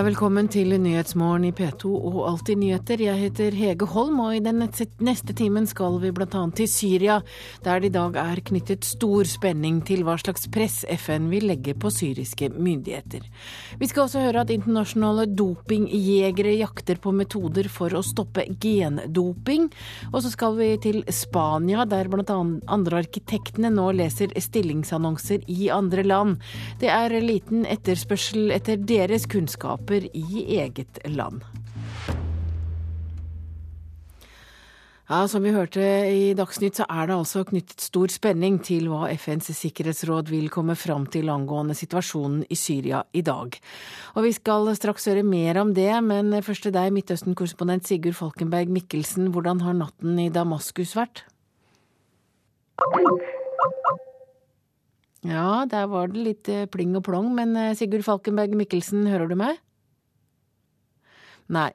Velkommen til Nyhetsmorgen i P2 og Alltid nyheter. Jeg heter Hege Holm, og i den neste timen skal vi bl.a. til Syria, der det i dag er knyttet stor spenning til hva slags press FN vil legge på syriske myndigheter. Vi skal også høre at internasjonale dopingjegere jakter på metoder for å stoppe gendoping. Og så skal vi til Spania, der bl.a. andre arkitektene nå leser stillingsannonser i andre land. Det er liten etterspørsel etter deres kunnskap selskaper i eget land. Ja, Som vi hørte i Dagsnytt, så er det altså knyttet stor spenning til hva FNs sikkerhetsråd vil komme fram til angående situasjonen i Syria i dag. Og Vi skal straks høre mer om det, men først til deg, Midtøsten-korrespondent Sigurd Falkenberg Mikkelsen. Hvordan har natten i Damaskus vært? Ja, der var det litt eh, pling og plong, men eh, Sigurd Falkenberg Mikkelsen, hører du meg? Nei,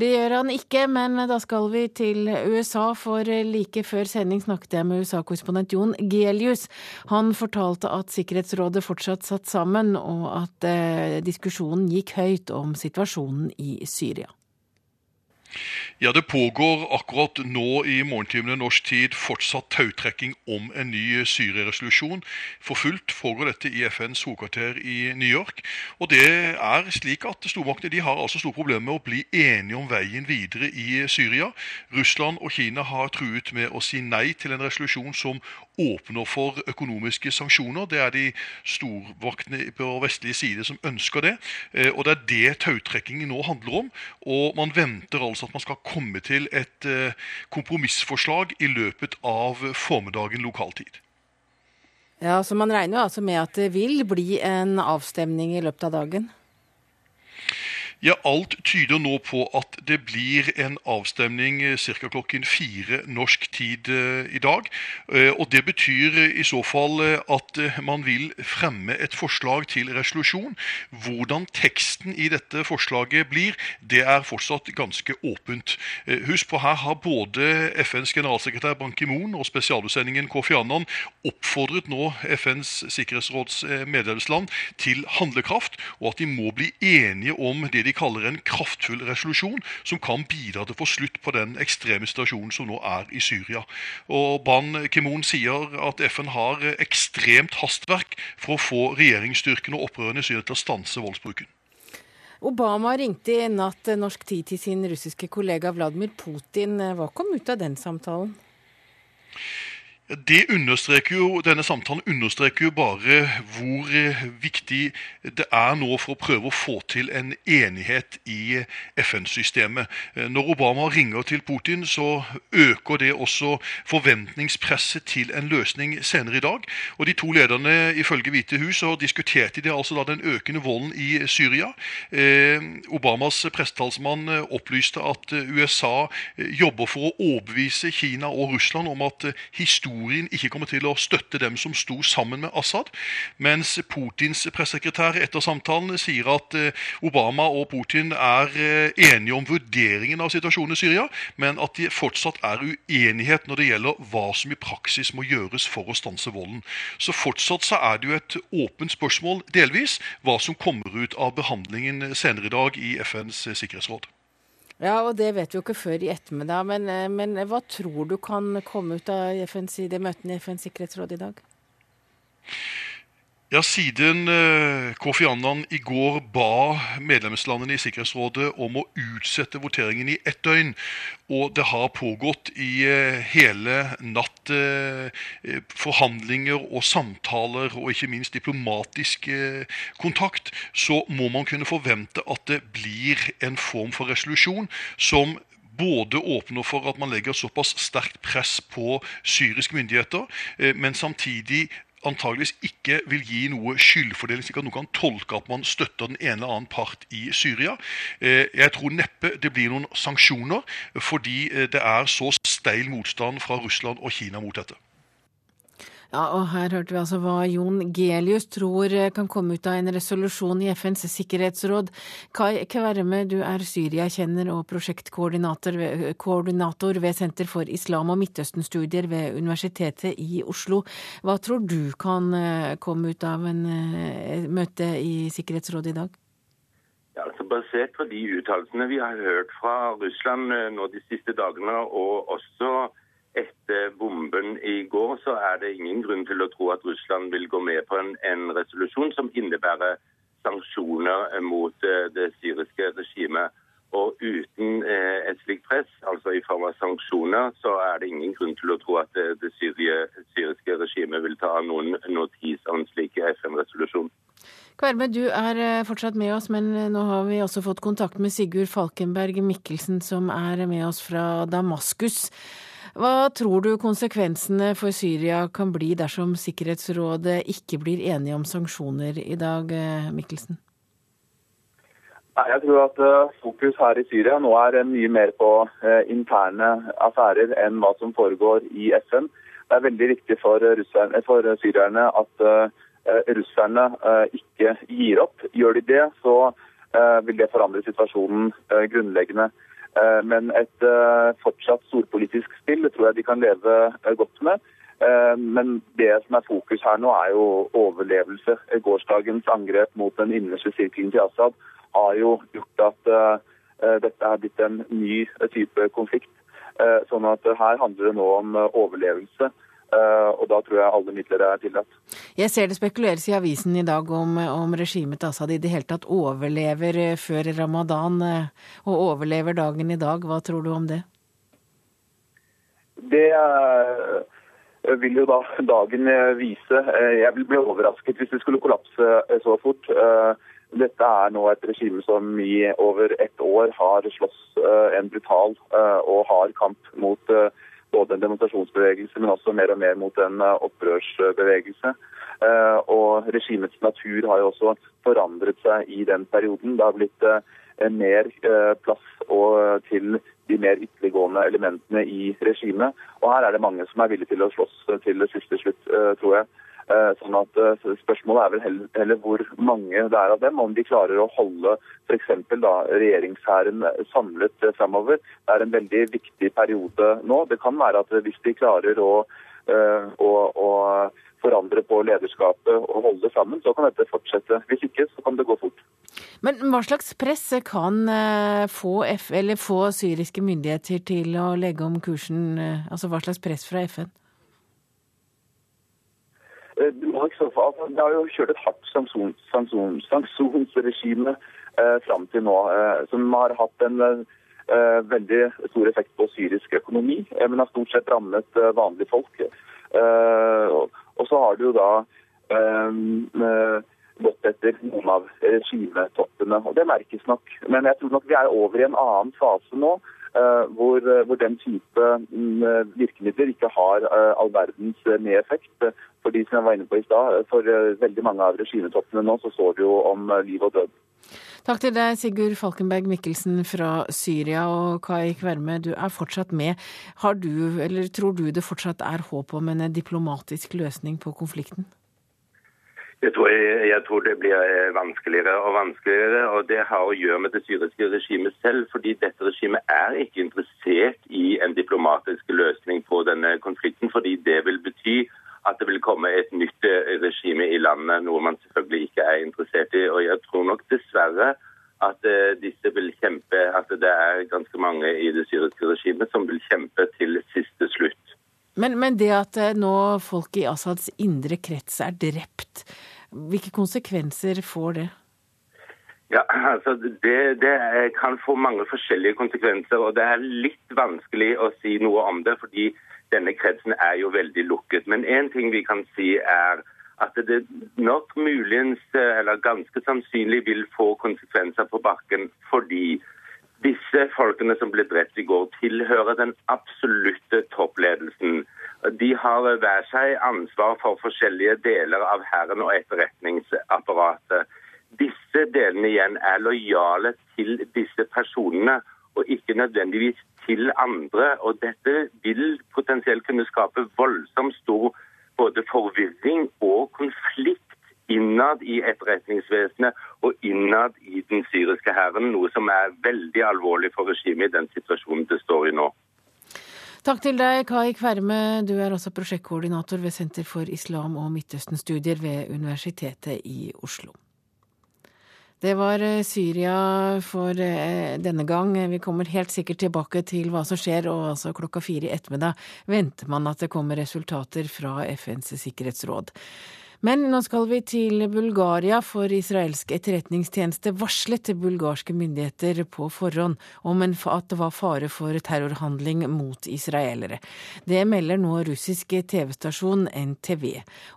det gjør han ikke, men da skal vi til USA, for like før sending snakket jeg med USA-korrespondent Jon Gelius. Han fortalte at Sikkerhetsrådet fortsatt satt sammen, og at eh, diskusjonen gikk høyt om situasjonen i Syria. Ja, Det pågår akkurat nå i morgentimene norsk tid fortsatt tautrekking om en ny Syria-resolusjon. For fullt foregår dette i FNs hovedkvarter i New York. Og det er slik at Stormaktene har altså store problemer med å bli enige om veien videre i Syria. Russland og Kina har truet med å si nei til en resolusjon som åpner for økonomiske sanksjoner. Det er de storvaktene på vestlige side som ønsker det. Eh, og det er det tautrekkingen nå handler om. Og man venter altså at man skal komme til et eh, kompromissforslag i løpet av formiddagen lokaltid. Ja, Så man regner jo altså med at det vil bli en avstemning i løpet av dagen? Ja, Alt tyder nå på at det blir en avstemning eh, ca. klokken fire norsk tid eh, i dag. Eh, og Det betyr i så fall at man vil fremme et forslag til resolusjon. Hvordan teksten i dette forslaget blir, det er fortsatt ganske åpent. Husk på her har både FNs generalsekretær Ban Ki-moon og spesialutsendingen Kofi Annan oppfordret nå FNs sikkerhetsråds medlemsland til handlekraft, og at de må bli enige om det de de kaller en kraftfull resolusjon, som kan bidra til å få slutt på den ekstreme situasjonen som nå er i Syria. Og Ban Ki-moon sier at FN har ekstremt hastverk for å få regjeringsstyrkene og opprørerne i Syria til å stanse voldsbruken. Obama ringte i natt norsk tid til sin russiske kollega Vladimir Putin. Hva kom ut av den samtalen? Det understreker jo, Denne samtalen understreker jo bare hvor eh, viktig det er nå for å prøve å få til en enighet i FN-systemet. Eh, når Obama ringer til Putin, så øker det også forventningspresset til en løsning senere i dag. Og De to lederne ifølge Hvite hus så diskuterte de altså da den økende volden i Syria. Eh, Obamas pressetalsmann opplyste at USA jobber for å overbevise Kina og Russland om at historien historien ikke kommer til å støtte dem som sto sammen med Assad, mens Putins pressesekretær etter samtalen sier at eh, Obama og Putin er eh, enige om vurderingen av situasjonen i Syria, men at de fortsatt er uenighet når det gjelder hva som i praksis må gjøres for å stanse volden. Så fortsatt så er det jo et åpent spørsmål, delvis, hva som kommer ut av behandlingen senere i dag i FNs sikkerhetsråd. Ja, og det vet vi jo ikke før i ettermiddag. Men, eh, men hva tror du kan komme ut av FNs, de møtene i FNs sikkerhetsråd i dag? Ja, Siden uh, Kofi Annan i går ba medlemslandene i Sikkerhetsrådet om å utsette voteringen i ett døgn, og det har pågått i uh, hele natt uh, forhandlinger og samtaler og ikke minst diplomatisk kontakt, så må man kunne forvente at det blir en form for resolusjon som både åpner for at man legger såpass sterkt press på syriske myndigheter, men samtidig antageligvis ikke vil gi noe skyldfordeling, slik at noen kan tolke at man støtter den ene eller annen part i Syria. Eh, jeg tror neppe det blir noen sanksjoner, fordi eh, det er så steil motstand fra Russland og Kina mot dette. Ja, og Her hørte vi altså hva Jon Gelius tror kan komme ut av en resolusjon i FNs sikkerhetsråd. Kai Kverme, du er Syria-kjenner og prosjektkoordinator ved Senter for islam- og Midtøsten-studier ved Universitetet i Oslo. Hva tror du kan eh, komme ut av en eh, møte i Sikkerhetsrådet i dag? Ja, altså Basert på de uttalelsene vi har hørt fra Russland eh, nå de siste dagene, og også etter bomben i går, så er det ingen grunn til å tro at Russland vil gå med på en, en resolusjon som innebærer sanksjoner mot eh, det syriske regimet. Og uten eh, et slikt press, altså i form av sanksjoner, så er det ingen grunn til å tro at det, det syriske regimet vil ta noen notis av en slik FN-resolusjon. Kverme, du er eh, fortsatt med oss, men eh, nå har vi også fått kontakt med Sigurd Falkenberg Mikkelsen, som er med oss fra Damaskus. Hva tror du konsekvensene for Syria kan bli dersom Sikkerhetsrådet ikke blir enige om sanksjoner i dag, eh, Mikkelsen? Jeg tror at fokus her i Syria nå er mye mer på interne affærer enn hva som foregår i FN. Det er veldig viktig for, for syrierne at Eh, russerne eh, ikke gir opp. Gjør de det, så eh, vil det forandre situasjonen grunnleggende. Men et fortsatt storpolitisk spill det tror jeg de kan leve godt med. Men det som er fokus her nå, er jo overlevelse. Gårsdagens angrep mot den innerste sirkelen til Assad har jo gjort at dette er blitt en ny type konflikt. Sånn at her handler det nå om overlevelse. Eh, og da tror jeg alle midler er tillatt. Jeg ser det spekuleres i avisen i dag om, om regimet Assad i det hele tatt overlever eh, før ramadan, eh, og overlever dagen i dag. Hva tror du om det? Det vil jo da dagen vise. Jeg vil bli overrasket hvis det skulle kollapse så fort. Dette er nå et regime som i over ett år har slåss en brutal og hard kamp mot både en demonstrasjonsbevegelse, men også mer og mer mot en eh, opprørsbevegelse. Eh, og regimets natur har jo også forandret seg i den perioden. Det har blitt eh, mer plass til de mer ytterliggående elementene i regimet. Og her er det mange som er villige til å slåss til siste slutt, tror jeg. Eh, sånn at eh, Spørsmålet er vel heller, hvor mange det er av dem, om de klarer å holde f.eks. regjeringshæren samlet framover. Det er en veldig viktig periode nå. Det kan være at hvis de klarer å, eh, å, å forandre på lederskapet og holde sammen, så kan dette fortsette. Hvis ikke, så kan det gå fort. Men hva slags press kan få, F, få syriske myndigheter til å legge om kursen? Altså hva slags press fra FN? Eh, det har jo kjørt et hardt sanksjonsregime eh, fram til nå, eh, som har hatt en veldig stor effekt på syrisk økonomi, men har stort sett rammet vanlige folk. Og, og, så har det jo da gått etter noen av regimetoppene, og det merkes nok. Men jeg tror nok vi er over i en annen fase nå. Hvor, hvor, den type mm, virkemidler ikke har all verdens med effekt for de som jeg var inne på i stad, for eh, veldig mange av regimetoppene nå, så står det jo om eh, liv og død. Takk til deg, Sigurd Falkenberg Mikkelsen fra Syria. Og Kai Kverme, du er fortsatt med. Har du, eller tror du det fortsatt er håp om en diplomatisk løsning på konflikten? Jeg tror, jeg tror, det blir eh, vanskeligere og vanskeligere. og Det har å gjøre med det syriske regimet selv. fordi Dette regimet er ikke interessert i en diplomatisk løsning på denne konflikten. Fordi det vil bety at det vil komme et nytt eh, regime i landet, noe man selvfølgelig ikke er interessert i. Og jeg tror nok dessverre at eh, disse vil kjempe, at det er ganske mange i det syriske regimet som vil kjempe til siste slutt. Men, men det at nå folk i Assads indre krets er drept, hvilke konsekvenser får det? Ja, altså det, det, kan få mange forskjellige konsekvenser. og Det er litt vanskelig å si noe om det. fordi denne kretsen er jo veldig lukket. Men én ting vi kan si, er at det nok muligens, eller ganske sannsynlig, vil få konsekvenser på bakken fordi disse folkene som ble drept i går, tilhører den absolutte toppledelsen. De har hver seg ansvar for forskjellige deler av hæren og etterretningsapparatet. Disse delene igjen er lojale til disse personene, og ikke nødvendigvis til andre. Og dette vil potensielt kunne skape voldsomt stor både forvirring og konflikt innad i etterretningsvesenet og innad i den syriske hæren, noe som er veldig alvorlig for regimet i den situasjonen det står i nå. Takk til deg, Kai Kverme. Du er også prosjektkoordinator ved Senter for islam og Midtøsten-studier ved Universitetet i Oslo. Det var eh, Syria for eh, denne gang. Vi kommer helt sikkert tilbake til hva som skjer, og altså klokka fire i ettermiddag venter man at det kommer resultater fra FNs sikkerhetsråd. Men nå skal vi til Bulgaria, for israelsk etterretningstjeneste varslet til bulgarske myndigheter på forhånd om at det var fare for terrorhandling mot israelere. Det melder nå russisk TV-stasjon NTV.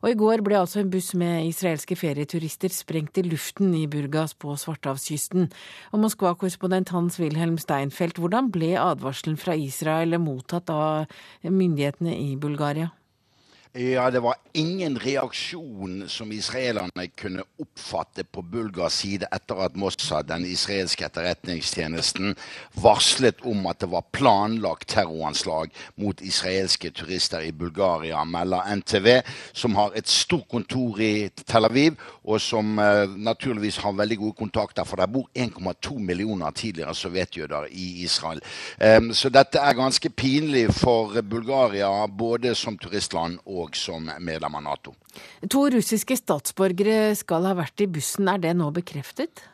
Og i går ble altså en buss med israelske ferieturister sprengt i luften i Burgas på Svartehavskysten. Og Moskva-korrespondent Hans-Wilhelm Steinfeld, hvordan ble advarselen fra Israel mottatt av myndighetene i Bulgaria? Ja, det var ingen reaksjon som israelerne kunne oppfatte på Bulgars side etter at Mossad, den israelske etterretningstjenesten, varslet om at det var planlagt terroranslag mot israelske turister i Bulgaria, melder NTV, som har et stort kontor i Tel Aviv, og som uh, naturligvis har veldig gode kontakter, for der bor 1,2 millioner tidligere sovjetjøder i Israel. Um, så dette er ganske pinlig for Bulgaria, både som turistland og og som medlem av Nato. To russiske statsborgere skal ha vært i bussen. Er det nå bekreftet?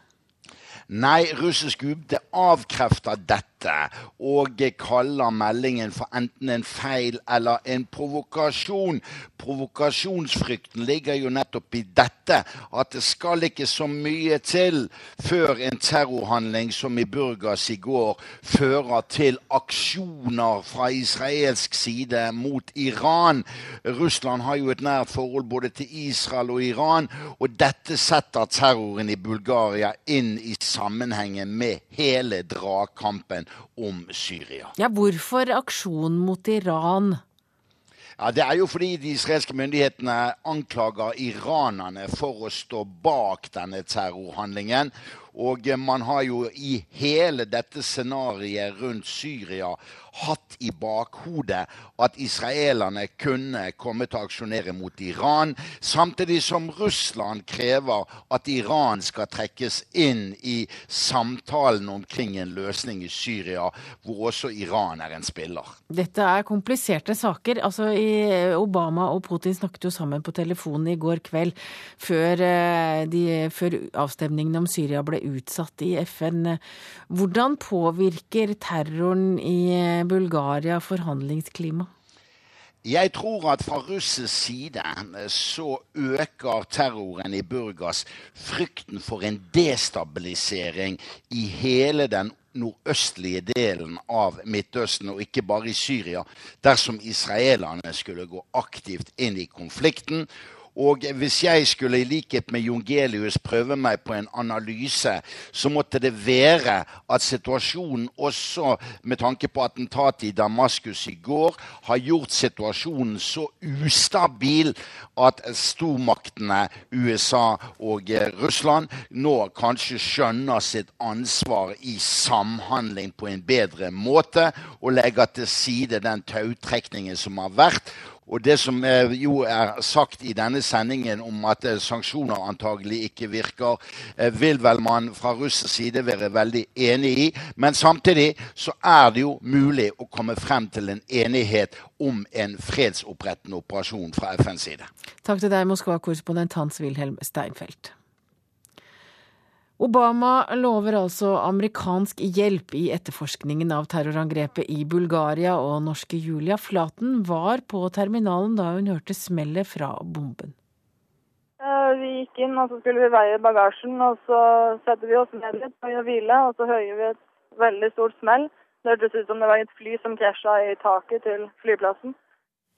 Nei, russisk UD avkrefter dette dette og kaller meldingen for enten en feil eller en provokasjon. Provokasjonsfrykten ligger jo nettopp i dette, at det skal ikke så mye til før en terrorhandling som i Burgas i går fører til aksjoner fra israelsk side mot Iran. Russland har jo et nært forhold både til Israel og Iran, og dette setter terroren i Bulgaria inn i sammenhengen med hele dragkampen om Syria. Ja, Hvorfor aksjon mot Iran? Ja, Det er jo fordi de israelske myndighetene anklager iranerne for å stå bak denne terrorhandlingen. Og man har jo i hele dette scenarioet rundt Syria hatt i bakhodet at israelerne kunne komme til å aksjonere mot Iran, samtidig som Russland krever at Iran skal trekkes inn i samtalen omkring en løsning i Syria, hvor også Iran er en spiller. Dette er kompliserte saker. Altså, Obama og Putin snakket jo sammen på telefonen i går kveld, før, eh, de, før avstemningen om Syria ble utsatt i FN. Hvordan påvirker terroren i Bulgaria forhandlingsklima? Jeg tror at fra russisk side så øker terroren i Burgas frykten for en destabilisering i hele den nordøstlige delen av Midtøsten, og ikke bare i Syria, dersom israelerne skulle gå aktivt inn i konflikten og hvis jeg skulle i likhet med Jongelius prøve meg på en analyse, så måtte det være at situasjonen også med tanke på attentatet i Damaskus i går har gjort situasjonen så ustabil at stormaktene USA og Russland nå kanskje skjønner sitt ansvar i samhandling på en bedre måte og legger til side den tautrekningen som har vært og det som jo er sagt i denne sendingen om at eh, sanksjoner antagelig ikke virker, eh, vil vel man fra russisk side være veldig enig i. Men samtidig så er det jo mulig å komme frem til en enighet om en fredsopprettende operasjon fra FNs side. Takk til deg, Moskva-korrespondent Hans-Wilhelm Steinfeld. Obama lover altså amerikansk hjelp i etterforskningen av terrorangrepet i Bulgaria, og norske Julia Flaten var på terminalen da hun hørte smellet fra bomben. Vi gikk inn og så skulle vi veie bagasjen, og så setter vi oss ned litt og hvile, og så hører vi et veldig stort smell. Det hørtes ut som det var et fly som krasja i taket til flyplassen.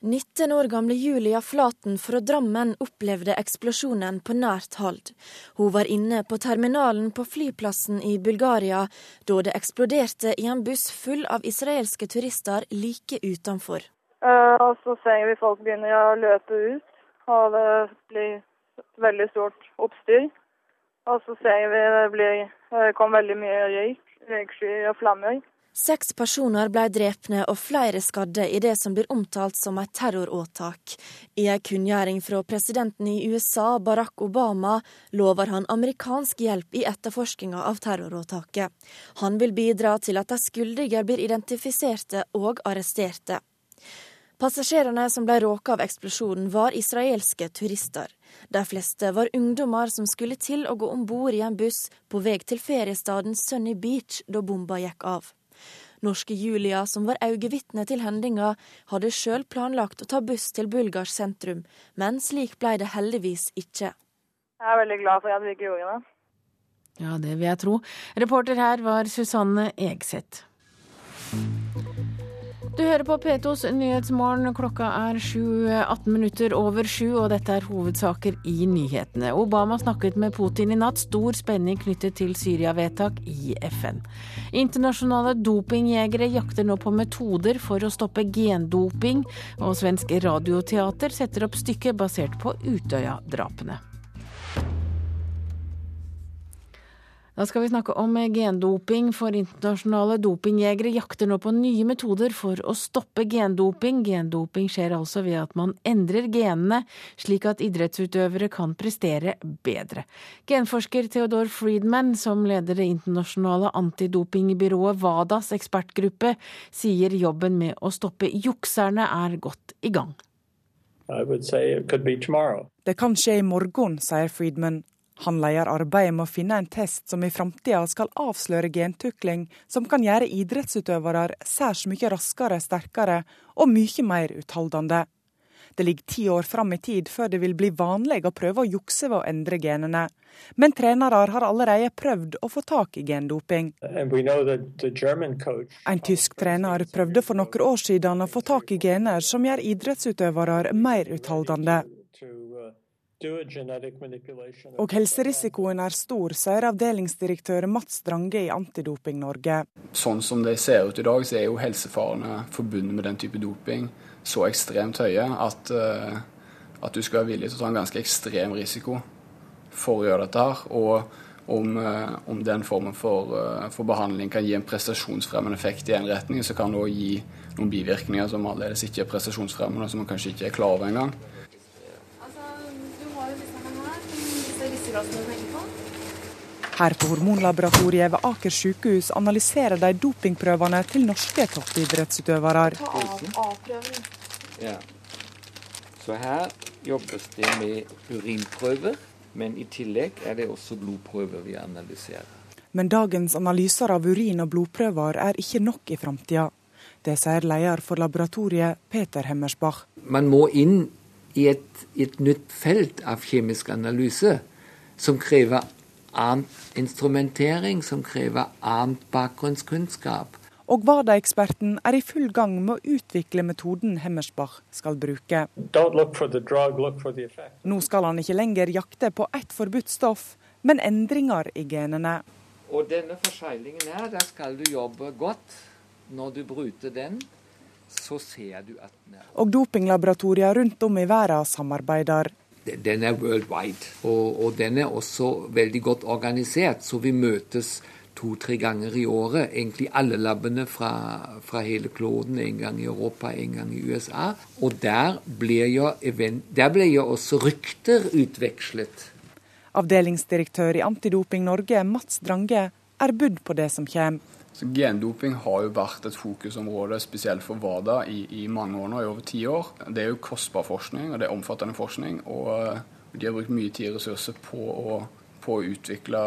19 år gamle Julia Flaten fra Drammen opplevde eksplosjonen på nært hold. Hun var inne på terminalen på flyplassen i Bulgaria da det eksploderte i en buss full av israelske turister like utenfor. Eh, og så ser vi folk begynner å løpe ut, og det blir veldig stort oppstyr. Og så ser vi det blir, kom veldig mye røyk, røykskyer og flammer. Seks personer ble drepne og flere skadde i det som blir omtalt som et terroråtak. I en kunngjøring fra presidenten i USA, Barack Obama, lover han amerikansk hjelp i etterforskninga av terroråtaket. Han vil bidra til at de skyldige blir identifiserte og arresterte. Passasjerene som ble råka av eksplosjonen, var israelske turister. De fleste var ungdommer som skulle til å gå om bord i en buss på vei til feriestaden Sunny Beach da bomba gikk av. Norske Julia, som var øyevitne til hendinga, hadde sjøl planlagt å ta buss til Bulgars sentrum, men slik ble det heldigvis ikke. Jeg er veldig glad for at vi ikke gjorde det. Ja, det vil jeg tro. Reporter her var Susanne Egseth. Du hører på P2s Nyhetsmorgen. Klokka er 7.18 minutter over sju, og dette er hovedsaker i nyhetene. Obama snakket med Putin i natt. Stor spenning knyttet til Syria-vedtak i FN. Internasjonale dopingjegere jakter nå på metoder for å stoppe gendoping, og svensk radioteater setter opp stykket basert på Utøya-drapene. Da skal vi snakke om gendoping, for internasjonale dopingjegere jakter nå på nye metoder for å stoppe gendoping. Gendoping skjer altså ved at man endrer genene, slik at idrettsutøvere kan prestere bedre. Genforsker Theodor Friedman, som leder det internasjonale antidopingbyrået WADAs ekspertgruppe, sier jobben med å stoppe jukserne er godt i gang. Det kan skje i morgen, sier Friedman. Han leder arbeidet med å finne en test som i framtida skal avsløre gentukling som kan gjøre idrettsutøvere særs mye raskere, sterkere og mye mer utholdende. Det ligger ti år fram i tid før det vil bli vanlig å prøve å jukse ved å endre genene. Men trenere har allerede prøvd å få tak i gendoping. En tysk trener prøvde for noen år siden å få tak i gener som gjør idrettsutøvere mer utholdende. Og helserisikoen er stor, sier avdelingsdirektør Mats Strange i Antidoping Norge. Sånn som det ser ut i dag, så er jo helsefarene forbundet med den type doping så ekstremt høye at, uh, at du skal være villig til å ta en ganske ekstrem risiko for å gjøre dette her. Og om, uh, om den formen for, uh, for, behandling kan gi en prestasjonsfremmende effekt i en retning, så kan det òg gi noen bivirkninger som allerede ikke er prestasjonsfremmende, som man kanskje ikke er klar over engang. Her på Hormonlaboratoriet ved Aker sykehus analyserer de dopingprøvene til norske toppidrettsutøvere. Ja. Så her jobbes det med urinprøver, men i tillegg er det også blodprøver vi analyserer. Men dagens analyser av urin- og blodprøver er ikke nok i framtida. Det sier leder for laboratoriet, Peter Hemmersbach. Man må inn i et, et nytt felt av kjemisk analyse som krever annen instrumentering, som krever annen bakgrunnskunnskap. Og WADA-eksperten er i full gang med å utvikle metoden Hemmersbach skal bruke. Drug, Nå skal han ikke lenger jakte på ett forbudt stoff, men endringer i genene. Og denne forseglingen her, der skal du jobbe godt. Når du bryter den, så ser du at den er Og dopinglaboratorier rundt om i verden samarbeider den er worldwide. Og, og, den er også veldig godt organisert, så vi møtes to-tre ganger i året. Egentlig alle labene fra, fra, hele kloden. En gang i Europa, en gang i USA. Og der blir jo, der blir jo også rykter utvekslet. Avdelingsdirektør i Antidoping Norge, Mats Drange, er budd på det som kommer. Så Gendoping har jo vært et fokusområde spesielt for WADA i, i, mange år nå, i over ti år. Det er jo kostbar forskning, og det er omfattende forskning. Og eh, de har brukt mye tid og ressurser på å, på å utvikle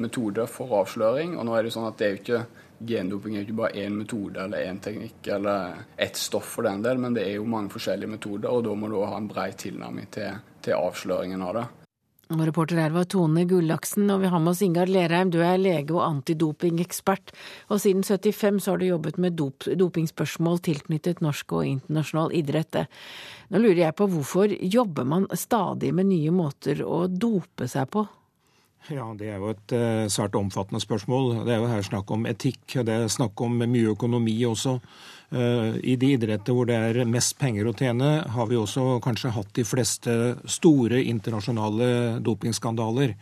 metoder for avsløring. Og nå er det jo sånn at det er jo ikke Gendoping er jo ikke bare én metode eller én teknikk eller ett stoff for den del, men det er jo mange forskjellige metoder, og da må du ha en brei tilnærming til, til avsløringen av det. Og reporter her var Tone Gullaksen, og vi har med oss Ingar Lerheim. Du er lege og antidopingekspert, og siden 75 så har du jobbet med dop dopingspørsmål tilknyttet norsk og internasjonal idrett. Nå lurer jeg på hvorfor jobber man stadig med nye måter å dope seg på? Ja, Det er jo et uh, svært omfattende spørsmål. Det er jo her snakk om etikk. Det er snakk om mye økonomi også. Uh, I de idretter hvor det er mest penger å tjene, har vi også kanskje hatt de fleste store internasjonale dopingskandaler.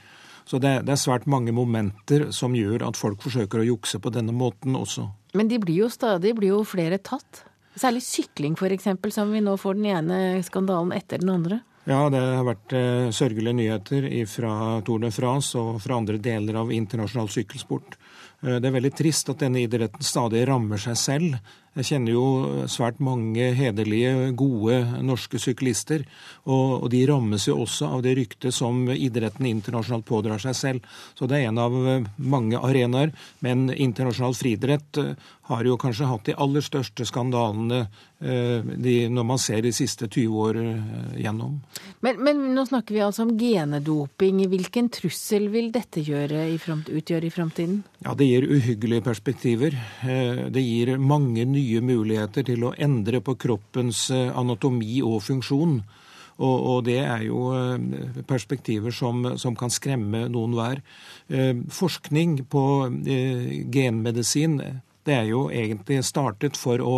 Så det, det, er svært mange momenter som gjør at folk forsøker å jukse på denne måten også. Men de blir jo stadig blir jo flere tatt. Særlig sykling f.eks., som vi nå får den ene skandalen etter den andre. Ja, det har vært eh, sørgelige nyheter fra Tour de France og fra andre deler av internasjonal sykkelsport. Eh, det er veldig trist at denne idretten stadig rammer seg selv Jeg kjenner jo svært mange hederlige, gode norske syklister. Og, og, de rammes jo også av det ryktet som idretten internasjonalt pådrar seg selv. Så det er en av mange arenaer. Men internasjonal friidrett har jo kanskje hatt de aller største skandalene eh, de, når man ser de siste 20 år eh, gjennom. Men, men, nå snakker vi altså om genedoping. Hvilken trussel vil dette i utgjøre i framtiden? Ja, Det gir uhyggelige perspektiver. Eh, det gir mange nye muligheter til å endre på kroppens anatomi og funksjon. Og, og, det er jo perspektiver som, som kan skremme noen hver. Forskning på genmedisin det er jo egentlig startet for å,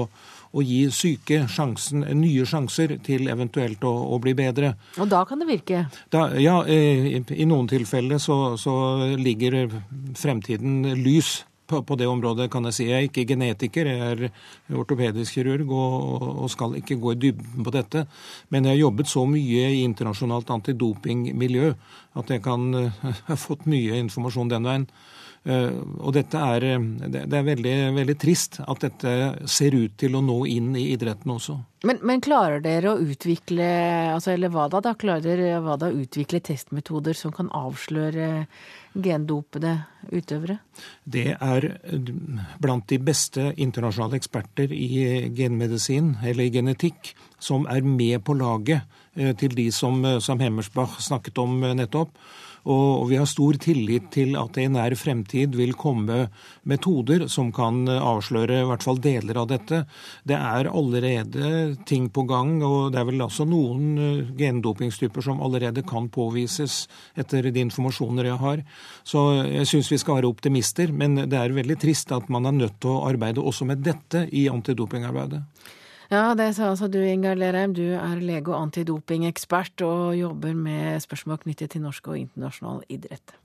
å gi syke sjansen, nye sjanser til eventuelt å, å, bli bedre. Og da kan det virke? Da, ja, i, i, noen tilfeller så, så ligger fremtiden lys på, på, det området, kan jeg si. Jeg er ikke genetiker, jeg er ortopedisk kirurg og, og, skal ikke gå i dybden på dette. Men jeg har jobbet så mye i internasjonalt antidopingmiljø at jeg kan ha fått mye informasjon den veien. Eh, og dette er, eh, det er veldig, veldig, trist at dette ser ut til å nå inn i idretten også. Men, men klarer dere å utvikle, altså, eller hva da, klarer dere å utvikle testmetoder som kan avsløre gendopede utøvere? Det er blant de beste internasjonale eksperter i genmedisin, eller i genetikk, som er med på laget eh, til de som, som Hemmersbach snakket om nettopp. Og vi har stor tillit til at det i nær fremtid vil komme metoder som kan avsløre i hvert fall deler av dette. Det er allerede ting på gang, og det er vel altså noen eh, gendopingstyper som allerede kan påvises etter de informasjoner jeg har. Så jeg syns vi skal være optimister, men det er veldig trist at man er nødt til å arbeide også med dette i antidopingarbeidet. Ja, det sa altså du, Ingar Lerheim. Du er lege og antidopingekspert og jobber med spørsmål knyttet til norsk og internasjonal idrett.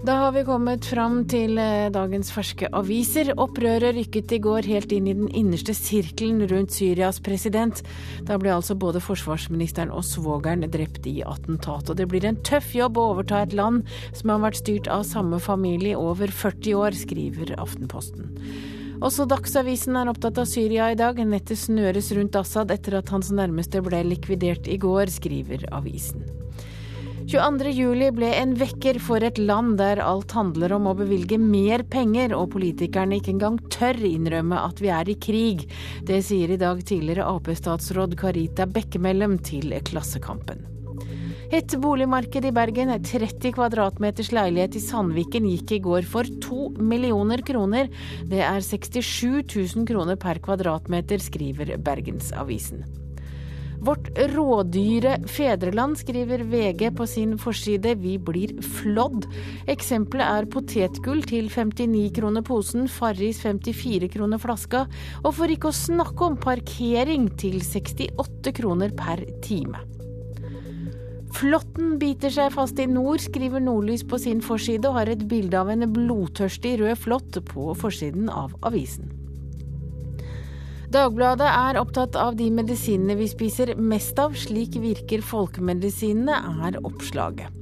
Da har vi kommet fram til eh, dagens ferske aviser. Opprøret rykket i går helt inn i den innerste sirkelen rundt Syrias president. Da ble altså både forsvarsministeren og svogeren drept i attentat. Og det blir en tøff jobb å overta et land som har vært styrt av samme familie over 40 år, skriver Aftenposten. Også Dagsavisen er opptatt av Syria i dag. Nettet snøres rundt Assad etter at hans nærmeste ble likvidert i går, skriver avisen. 22.07 ble en vekker for et land der alt handler om å bevilge mer penger, og politikerne ikke engang tør innrømme at vi er i krig. Det sier i dag tidligere Ap-statsråd Karita Bekkemellem til Klassekampen. Et boligmarked i Bergen, 30 kvadratmeters leilighet i Sandviken, gikk i går for to millioner kroner. Det er 67 000 kroner per kvadratmeter, skriver Bergensavisen. Vårt rådyre fedreland, skriver VG på sin forside. Vi blir flådd. Eksempelet er potetgull til 59 kroner posen, Farris 54 kroner flaska, og for ikke å snakke om parkering til 68 kroner per time. Flåtten biter seg fast i nord, skriver Nordlys på sin forside, og har et bilde av en blodtørstig rød flått på forsiden av avisen. Dagbladet er opptatt av de medisinene vi spiser mest av. Slik virker folkemedisinene, er oppslaget.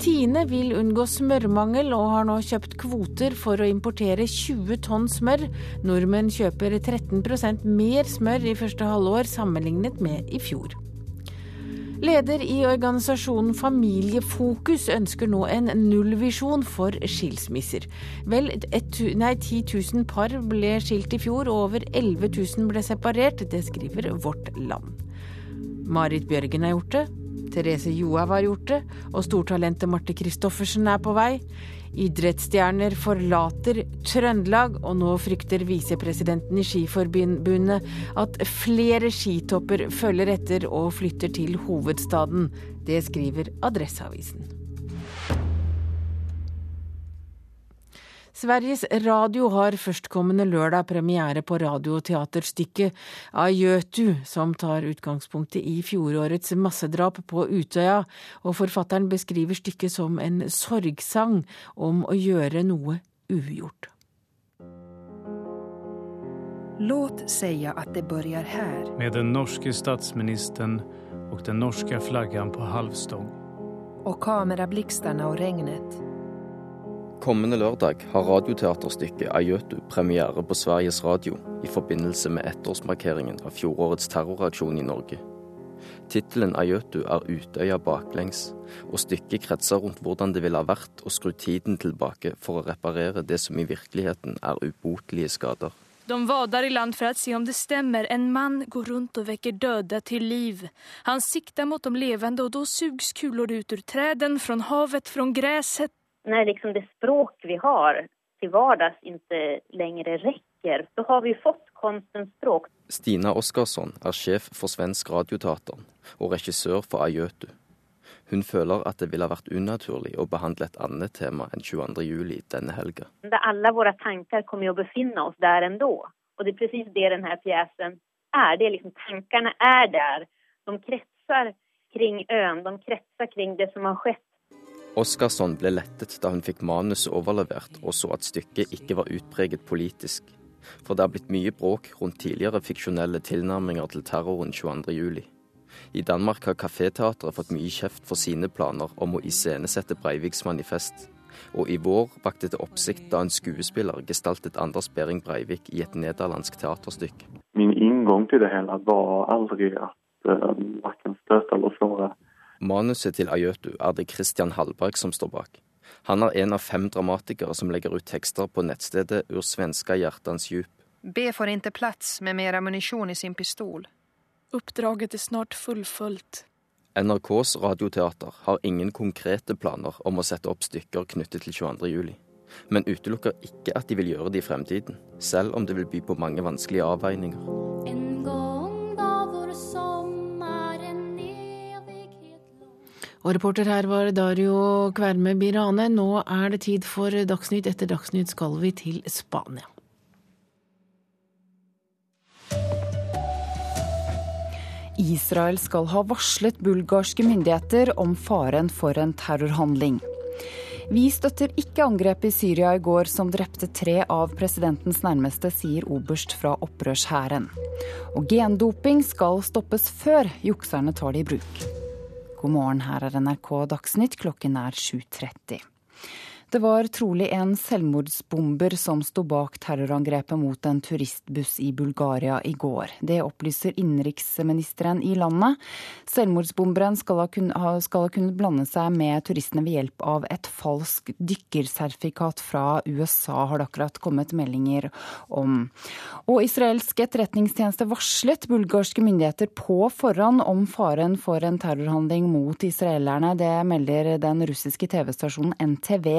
Tine vil unngå smørmangel og har nå kjøpt kvoter for å importere 20 tonn smør. Nordmenn kjøper 13% mer smør i første halvår sammenlignet med i fjor. Leder i organisasjonen Familiefokus ønsker nå en nullvisjon for skilsmisser. Vel et, nei, 10 000 par ble skilt i fjor, og over 11 000 ble separert. Det skriver Vårt Land. Marit Bjørgen har gjort det. Therese Johaug har gjort det, og stortalentet Marte Christoffersen er på vei. Idrettsstjerner forlater Trøndelag, og nå frykter visepresidenten i Skiforbundet at flere skitopper følger etter og flytter til hovedstaden. Det skriver Adresseavisen. Sveriges Radio har førstkommende lørdag premiere på radioteaterstykket Ajötu, som tar utgangspunktet i fjorårets massedrap på Utøya, og forfatteren beskriver stykket som en sorgsang om å gjøre noe ugjort. Låt säga at det börjar her. Med den norske statsministeren og den norske flaggan på halvstång. Og kamerablixtarna og regnet. Kommende lørdag har radioteaterstykket 'Ayøtu' premiere på Sveriges Radio i forbindelse med ettårsmarkeringen av fjorårets terroraksjon i Norge. Tittelen 'Ayøtu' er Utøya baklengs, og stykket kretser rundt hvordan det ville ha vært å skru tiden tilbake for å reparere det som i virkeligheten er ubotelige skader. De vader i land for å se om det stemmer. En mann går rundt og vekker døde til liv. Han sikter mot de levende, og da sugs kuler ut ur trærne, fra havet, fra gresset när liksom det språk vi har till vardags inte längre räcker, så har vi fått konstens språk. Stina Oskarsson er sjef for Svensk Radioteater og regissør for Ayøtu. Hun føler at det ville vært unaturlig å behandle et annet tema enn 22.07 denne helga. Alle våre tanker kommer å befinne oss der ennå. Og det er presis det denne pjesen er. Det liksom, tankene er der. De kretser kring øen, de kretser kring det som har skjedd Oskarsson ble lettet da hun fikk manuset overlevert og så at stykket ikke var utpreget politisk. For det har blitt mye bråk rundt tidligere fiksjonelle tilnærminger til terroren 22.07. I Danmark har Kaféteatret fått mye kjeft for sine planer om å iscenesette Breiviks manifest. Og i vår vakte det oppsikt da en skuespiller gestaltet Anders Behring Breivik i et nederlandsk teaterstykke. Min inngang til det hele var aldri at uh, verken støte eller såre Manuset til Ayotu er det Christian Hallberg som står bak. Han er en av fem dramatikere som legger ut tekster på nettstedet Ur svenska hjertens djup. B får ikke plass med mer ammunisjon i sin pistol. Oppdraget er snart fullfullt. NRKs radioteater har ingen konkrete planer om å sette opp stykker knyttet til 22. juli. Men utelukker ikke at de vil gjøre det i fremtiden, selv om det vil by på mange vanskelige avveininger. Og reporter her var Dario Kverme Birane. Nå er det tid for Dagsnytt. Etter Dagsnytt skal vi til Spania. Israel skal ha varslet bulgarske myndigheter om faren for en terrorhandling. Vi støtter ikke angrepet i Syria i går som drepte tre av presidentens nærmeste, sier oberst fra opprørshæren. Og gendoping skal stoppes før jukserne tar det i bruk. God morgen, her er NRK Dagsnytt. Klokken er 7.30. Det var trolig en selvmordsbomber som sto bak terrorangrepet mot en turistbuss i Bulgaria i går. Det opplyser innenriksministeren i landet. Selvmordsbomberen skal ha, kunnet, blande seg med turistene ved hjelp av et falsk dykkersertifikat fra USA, har det akkurat kommet meldinger om. Og israelsk etterretningstjeneste varslet bulgarske myndigheter på forhånd om faren for en terrorhandling mot israelerne. Det melder den russiske TV-stasjonen NTV.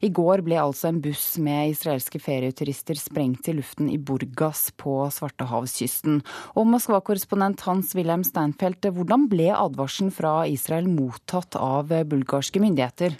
I går ble altså en buss med israelske ferieturister sprengt i luften i Burgas på Svartehavskysten. Og Moskva-korrespondent Hans-Wilhelm Steinfeld, hvordan ble advarselen fra Israel mottatt av bulgarske myndigheter?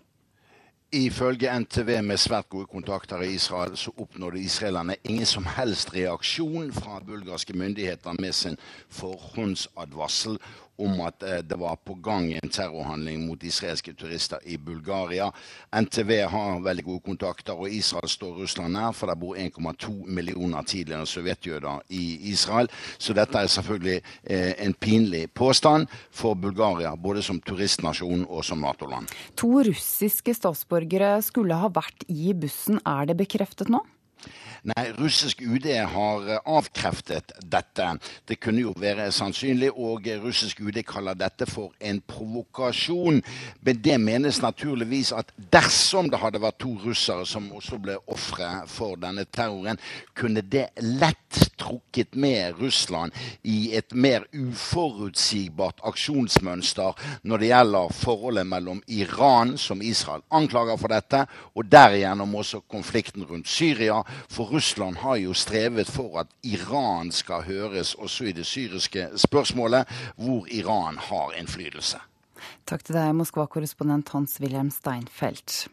Ifølge NTV med svært gode kontakter i Israel, så oppnådde israelerne ingen som helst reaksjon fra bulgarske myndigheter med sin forhåndsadvarsel om at eh, det var på gang en terrorhandling mot israelske turister i Bulgaria. NTV har veldig gode kontakter, og Israel står Russland nær, for det bor 1,2 millioner tidligere sovjetjøder i Israel. Så dette er selvfølgelig eh, en pinlig påstand for Bulgaria, både som turistnasjon og som Nato-land. To russiske statsborgere skulle ha vært i bussen. Er det bekreftet nå? Nei, russisk UD har eh, avkreftet dette. Det kunne jo være sannsynlig, og russisk UD kaller dette for en provokasjon. Men det menes naturligvis at dersom det hadde vært to russere som også ble ofre for denne terroren, kunne det lett trukket med Russland i et mer uforutsigbart aksjonsmønster når det gjelder forholdet mellom Iran, som Israel anklager for dette, og derigjennom også konflikten rundt Syria. For Russland har jo strevet for at Iran skal høres også i det syriske spørsmålet, hvor Iran har innflytelse. Takk til deg, Moskva-korrespondent Hans-Wilhelm Steinfeld.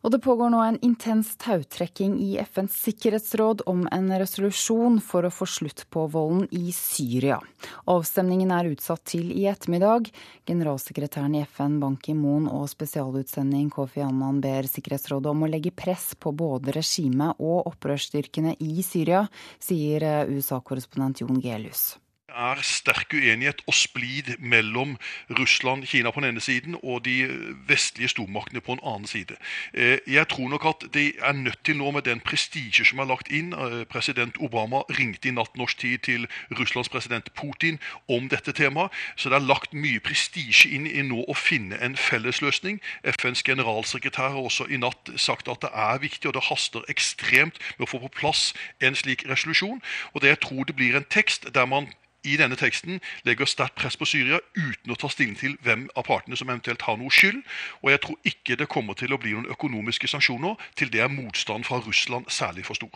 Og det pågår nå en intens tautrekking i FNs sikkerhetsråd om en resolusjon for å få slutt på volden i Syria. Avstemningen er utsatt til i ettermiddag. Generalsekretæren i FN Ban Ki-moon og spesialutsending Kofi Annan ber Sikkerhetsrådet om å legge press på både regimet og opprørsstyrkene i Syria, sier USA-korrespondent Jon Gelius. Er sterk uenighet og splid mellom Russland, Kina på den ene siden og de vestlige stormaktene på den annen side. Eh, jeg tror nok at de er nødt til nå, med den prestisje som er lagt inn eh, President Obama ringte i natt norsk tid til Russlands president Putin om dette temaet. Så det er lagt mye prestisje inn i nå å finne en fellesløsning. FNs generalsekretær har også i natt sagt at det er viktig, og det haster ekstremt med å få på plass en slik resolusjon. Og det jeg tror det blir en tekst der man i denne teksten legger sterkt press på Syria uten å ta stilling til hvem av partene som eventuelt har noe skyld. Og jeg tror ikke det kommer til å bli noen økonomiske sanksjoner. Til det er motstand fra Russland særlig for stor.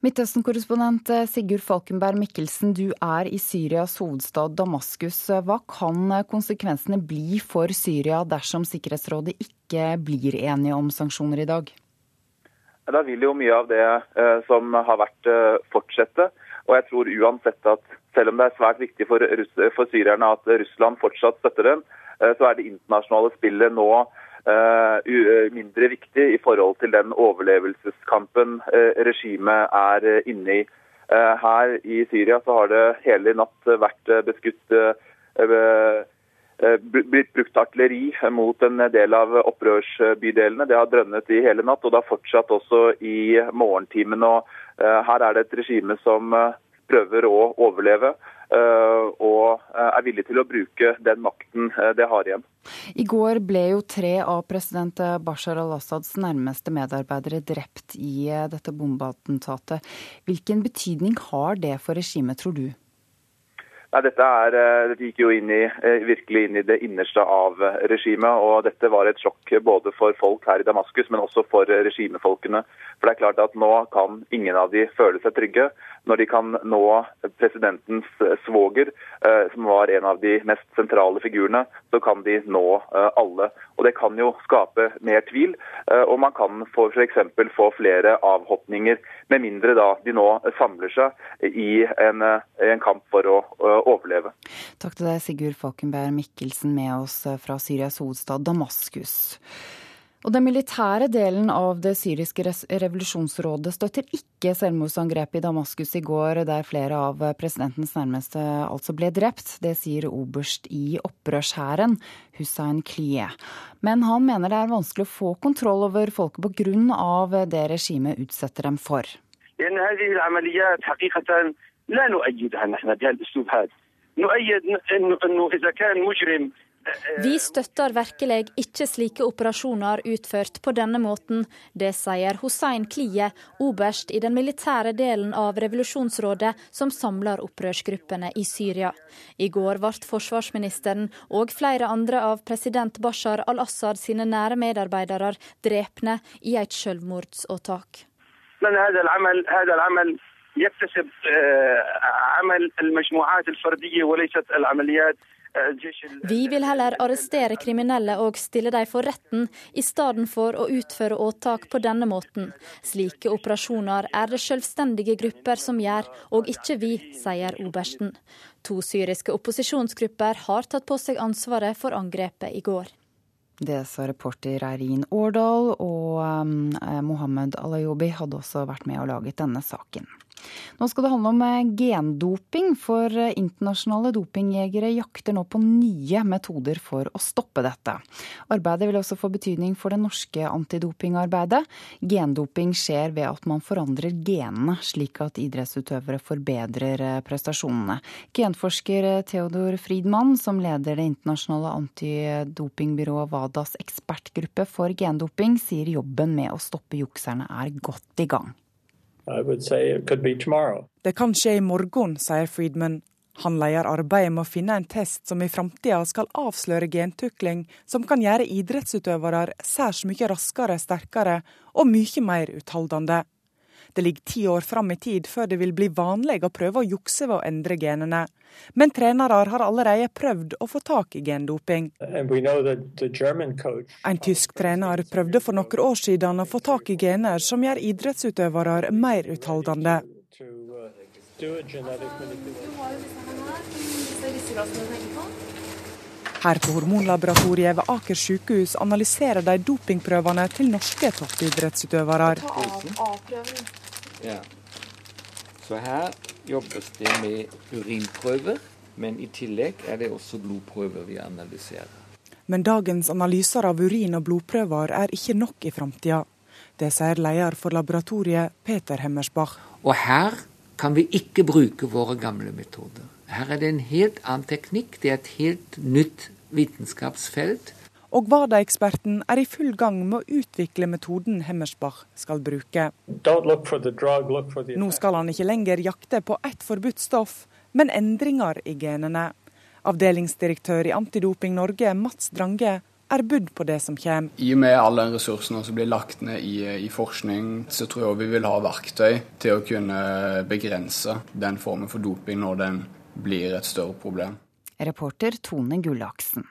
Midtøsten-korrespondent Sigurd Falkenberg Mikkelsen, du er i Syrias hovedstad Damaskus. Hva kan konsekvensene bli for Syria dersom Sikkerhetsrådet ikke blir enige om sanksjoner i dag? Da vil jo mye av det eh, som har vært, eh, fortsette. Og jeg tror uansett at selv om det er svært viktig for, for syrerne at Russland fortsatt støtter dem, eh, så er det internasjonale spillet nå uh, mindre viktig i forhold til den overlevelseskampen regimet er inne i. Her i Syria så har det hele natt vært beskutt blitt brukt artilleri mot en del av opprørsbydelene. Det har drønnet i hele natt, og det har fortsatt også i morgentimen. og Her er det et regime som prøver å overleve. Eh, og eh, er villig til å bruke den makten eh, det har igjen. I går ble jo tre av president Bashar al-Assads nærmeste medarbeidere drept i dette bombeattentatet. Hvilken betydning har det for regimet, tror du? Nei, dette, er, dette gikk jo inn i, virkelig inn i det innerste av regimet. og Dette var et sjokk både for folk her i Damaskus, men også for regimefolkene. For det er klart at Nå kan ingen av de føle seg trygge når de kan nå presidentens svoger, eh, som var en av de mest sentrale figurene, så kan de nå eh, alle. Og Det kan jo skape mer tvil, eh, og man kan f.eks. få flere avhopninger, med mindre da de nå samler seg i en, en kamp for å overleve. Takk til deg, Sigurd Falkenberg Mikkelsen, med oss fra Syrias hovedstad Damaskus. Og Den militære delen av det syriske revolusjonsrådet støtter ikke selvmordsangrepet i Damaskus i går, der flere av presidentens nærmeste altså ble drept. Det sier oberst i opprørshæren, Hussein Klie. Men han mener det er vanskelig å få kontroll over folket pga. det regimet utsetter dem for. نؤيد انه اذا كان مجرم vi støtter virkelig ikke slike operasjoner utført på denne måten. Det sier Hussein Klie, oberst i den militære delen av revolusjonsrådet som samler opprørsgruppene i Syria. I går ble forsvarsministeren og flere andre av president Bashar al-Assad sine nære medarbeidere drepne i et selvmordsåtak. يكتسب عمل المجموعات الفردية وليست العمليات vi vil heller arrestere kriminelle og stille dem for retten, i stedet for å utføre åtak på denne måten. Slike operasjoner er det selvstendige grupper som gjør, og ikke vi, sier obersten. To syriske opposisjonsgrupper har tatt på seg ansvaret for angrepet i går. Det sa reporter Eirin Årdal, og um, Mohammed Alayobi hadde også vært med og laget denne saken. Nå skal det handle om eh, gendoping, for eh, internasjonale dopingjegere jakter nå på nye metoder for å stoppe dette. Arbeidet vil også få betydning for det norske antidopingarbeidet. Gendoping skjer ved at man forandrer genene, slik at idrettsutøvere forbedrer eh, prestasjonene. Genforsker Theodor Friedmann, som leder det internasjonale antidopingbyrået WADAs ekspertgruppe for gendoping, sier jobben med å stoppe jukserne er godt i gang. Det kan skje i morgen, sier Friedman. Han leder arbeidet med å finne en test som i framtida skal avsløre gentukling som kan gjøre idrettsutøvere særs mye raskere, sterkere og mye mer utholdende. Det ligger ti år fram i tid før det vil bli vanlig å prøve å jukse ved å endre genene. Men trenere har allerede prøvd å få tak i gendoping. En tysk trener prøvde for noen år siden å få tak i gener som gjør idrettsutøvere mer utholdende. Her på hormonlaboratoriet ved Aker sykehus analyserer de dopingprøvene til norske toppidrettsutøvere. Ja. Så her jobbes det med urinprøver, men i tillegg er det også blodprøver vi analyserer. Men dagens analyser av urin- og blodprøver er ikke nok i framtida. Det sier leder for laboratoriet, Peter Hemmersbach. Og her kan vi ikke bruke våre gamle metoder. Her er det en helt annen teknikk. Det er et helt nytt vitenskapsfelt. Og Vada-eksperten er i full gang med å utvikle metoden Hemmersbach skal bruke. Nå skal han ikke lenger jakte på ett forbudt stoff, men endringer i genene. Avdelingsdirektør i Antidoping Norge, Mats Drange, er budd på det som kommer. I og med alle ressursene som blir lagt ned i, i, forskning, så tror jeg vi vil ha verktøy til å kunne begrense den formen for doping når den blir et større problem. Reporter Tone Gullaksen.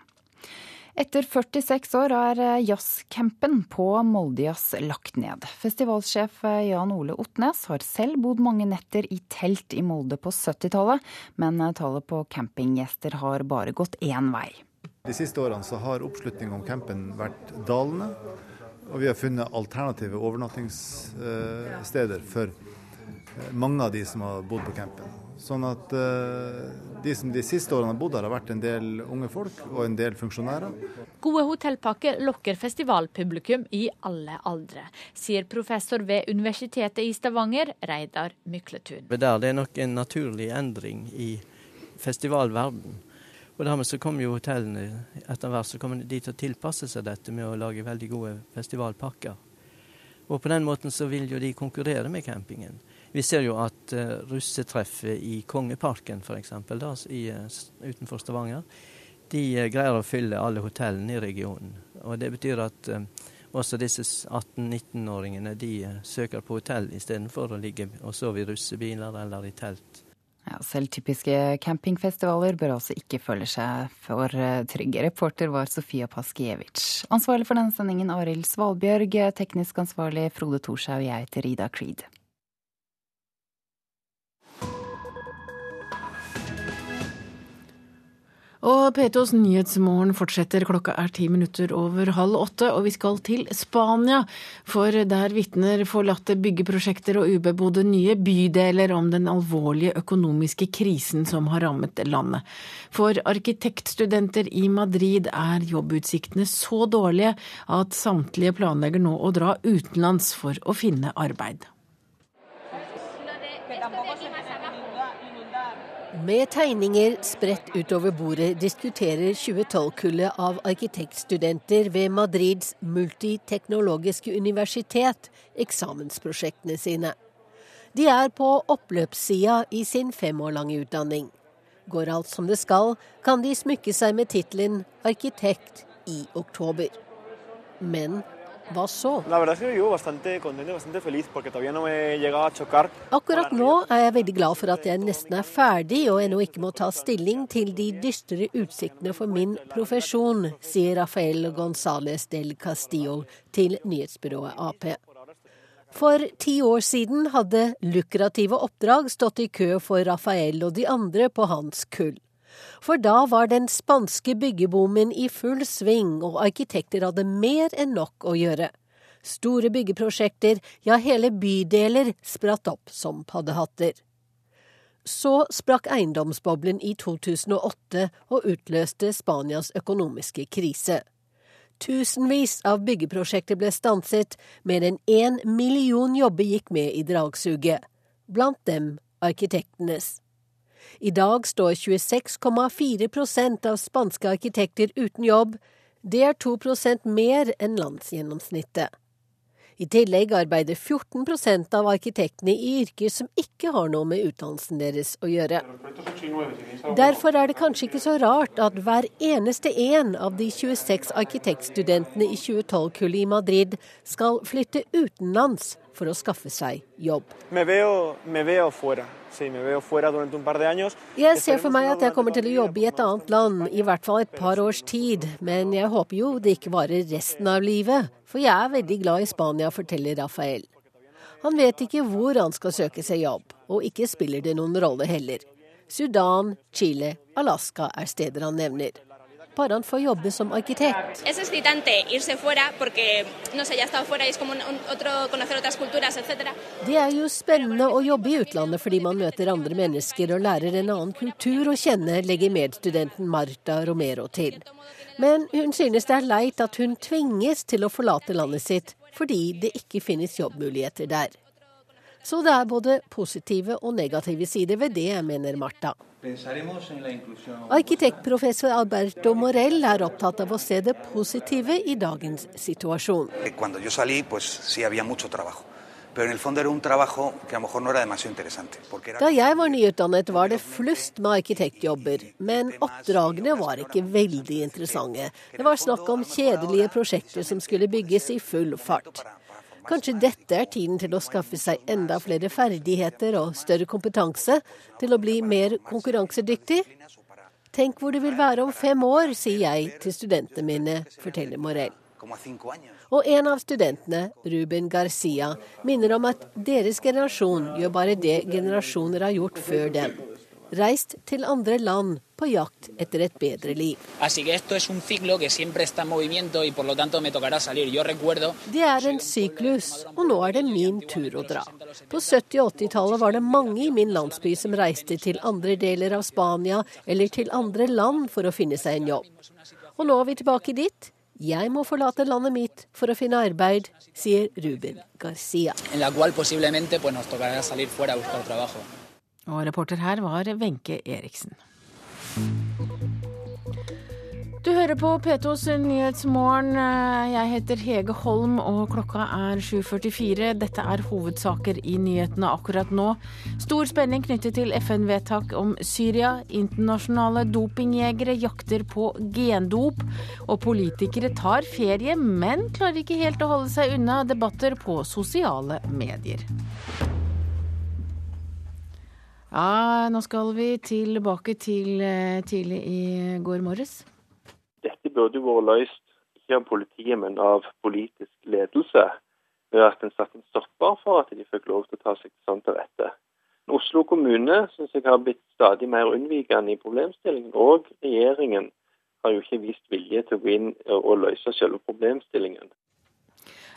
Etter 46 år er jazzcampen på Moldejazz lagt ned. Festivalsjef Jan Ole Otnes har selv bodd mange netter i telt i Molde på 70-tallet, men tallet på campinggjester har bare gått én vei. De siste årene har oppslutningen om campen vært dalende. Og vi har funnet alternative overnattingssteder for eh, mange av de som har bodd på campen. Sånn at uh, de som de siste årene har bodd her, har vært en del unge folk og en del funksjonærer. Gode hotellpakker lokker festivalpublikum i alle aldre, sier professor ved Universitetet i Stavanger, Reidar Mykletun. Det er nok en naturlig endring i festivalverden. Og dermed så kommer jo hotellene etter hvert så kommer de til å tilpasse seg dette med å lage veldig gode festivalpakker. Og på den måten så vil jo de konkurrere med campingen. Vi ser jo at uh, russetreffet i Kongeparken f.eks. Uh, utenfor Stavanger, de uh, greier å fylle alle hotellene i regionen. Og det betyr at også disse 18-19-åringene de søker på hotell istedenfor å ligge og sove i russebiler eller i telt. Ja, selv typiske campingfestivaler bør altså ikke føle seg for eh, trygge. Reporter var Sofia Paskiewicz. Ansvarlig for denne sendingen Arild Svalbjørg. Teknisk ansvarlig Frode Thorshaug. Jeg heter Ida Creed. Og P2s Nyhetsmorgen fortsetter. Klokka er ti minutter over halv åtte, og vi skal til Spania. For der vitner forlatte byggeprosjekter og ubebodde nye bydeler om den alvorlige økonomiske krisen som har rammet landet. For arkitektstudenter i Madrid er jobbutsiktene så dårlige at samtlige planlegger nå å dra utenlands for å finne arbeid. Med tegninger spredt utover bordet diskuterer 2012-kullet av arkitektstudenter ved Madrids multiteknologiske universitet eksamensprosjektene sine. De er på oppløpssida i sin fem år lange utdanning. Går alt som det skal, kan de smykke seg med tittelen arkitekt i oktober. Men hva så? Akkurat nå er jeg veldig glad for at jeg nesten er ferdig og ennå ikke må ta stilling til de dystre utsiktene for min profesjon, sier Rafael Gonzales del Castillo til nyhetsbyrået Ap. For ti år siden hadde lukrative oppdrag stått i kø for Rafael og de andre på hans kull. For da var den spanske byggeboomen i full sving, og arkitekter hadde mer enn nok å gjøre. Store byggeprosjekter, ja hele bydeler, spratt opp som paddehatter. Så sprakk eiendomsboblen i 2008 og utløste Spanias økonomiske krise. Tusenvis av byggeprosjekter ble stanset, mer enn én million jobber gikk med i dragsuget, blant dem arkitektenes. I dag står 26,4% av spanske arkitekter uten jobb. Det er 2% mer enn landsgjennomsnittet. I tillegg arbeider 14% av arkitektene i yrker som ikke har noe med utdannelsen deres å gjøre. Derfor er det kanskje ikke så rart at hver eneste en av de 26 arkitektstudentene i 2012-kullet i Madrid skal flytte utenlands for å skaffe seg jobb. Jeg ser for meg at jeg kommer til å jobbe i et annet land, i hvert fall et par års tid. Men jeg håper jo det ikke varer resten av livet, for jeg er veldig glad i Spania, forteller Rafael. Han vet ikke hvor han skal søke seg jobb, og ikke spiller det noen rolle heller. Sudan, Chile, Alaska er steder han nevner. Bare han får jobbe som arkitekt. Det er jo spennende å jobbe i utlandet fordi man møter andre mennesker og lærer en annen kultur å kjenne, legger medstudenten Marta Romero til. Men hun synes det er leit at hun tvinges til å forlate landet sitt fordi det ikke finnes jobbmuligheter der. Så det er både positive og negative sider ved det, mener Marta. Arkitektprofessor Alberto Morell er opptatt av å se det positive i dagens situasjon. Da jeg var nyutdannet var det flust med arkitektjobber, men oppdragene var ikke veldig interessante. Det var snakk om kjedelige prosjekter som skulle bygges i full fart. Kanskje dette er tiden til å skaffe seg enda flere ferdigheter og større kompetanse til å bli mer konkurransedyktig? Tenk hvor det vil være om fem år, sier jeg til studentene mine, forteller Morell. Og en av studentene, Ruben Garcia, minner om at deres generasjon gjør bare det generasjoner har gjort før dem reist til andre land på jakt etter et bedre liv. Det er en syklus, og nå er det min tur å dra. På 70- og 80-tallet var det mange i min landsby som reiste til andre deler av Spania eller til andre land for å finne seg en jobb. Og nå er vi tilbake dit. Jeg må forlate landet mitt for å finne arbeid, sier Ruben Garcia. Og reporter her var Wenche Eriksen. Du hører på P2s Nyhetsmorgen. Jeg heter Hege Holm, og klokka er 7.44. Dette er hovedsaker i nyhetene akkurat nå. Stor spenning knyttet til FN-vedtak om Syria. Internasjonale dopingjegere jakter på gendop. Og politikere tar ferie, men klarer ikke helt å holde seg unna debatter på sosiale medier. Ja, nå skal vi tilbake til eh, tidlig i går morges. Dette burde vært løst ikke av politiet, men av politisk ledelse. Ved at en satte en stopper for at de fikk lov til å ta seg sånn til rette. Oslo kommune syns jeg har blitt stadig mer unnvikende i problemstillingen. Og regjeringen har jo ikke vist vilje til å gå inn og løse selve problemstillingen.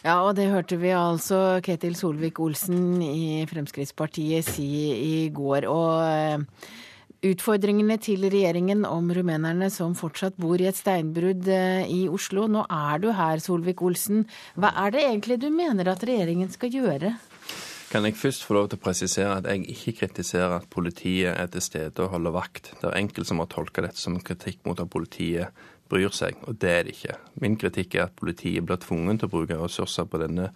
Ja, og det hørte vi altså Ketil Solvik-Olsen i Fremskrittspartiet si i går. Og eh, utfordringene til regjeringen om rumenerne som fortsatt bor i et steinbrudd eh, i Oslo. Nå er du her, Solvik-Olsen. Hva er det egentlig du mener at regjeringen skal gjøre? Kan jeg først få lov til å presisere at jeg ikke kritiserer at politiet er til stede og holder vakt. Det er enkelte som har tolka dette som kritikk mot at politiet bryr seg, og det er det ikke. Min kritikk er at politiet blir tvunget til å bruke ressurser på denne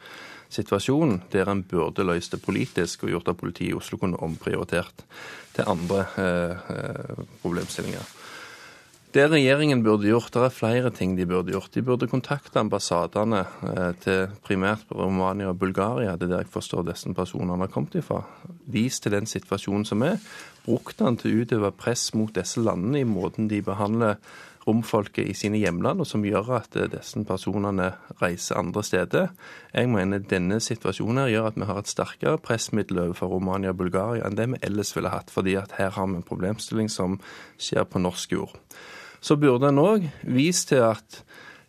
situasjonen, der en burde løst det politisk og gjort at politiet i Oslo kunne omprioritert til andre eh, eh, problemstillinger. Det regjeringen burde gjort, det er flere ting de burde gjort. De burde kontakte ambassadene eh, til primært Romania og Bulgaria, det er der jeg forstår disse personene har kommet ifra. Vist til den situasjonen som er. Brukt den til å utøve press mot disse landene i måten de behandler romfolket i sine hjemland, og som gjør at eh, disse personene reiser andre steder. Jeg mener denne situasjonen gjør at vi har et sterkere pressmiddel overfor Romania og Bulgaria enn det vi ellers ville hatt, fordi at her har vi en problemstilling som skjer på norsk jord. Så burde en òg vist til at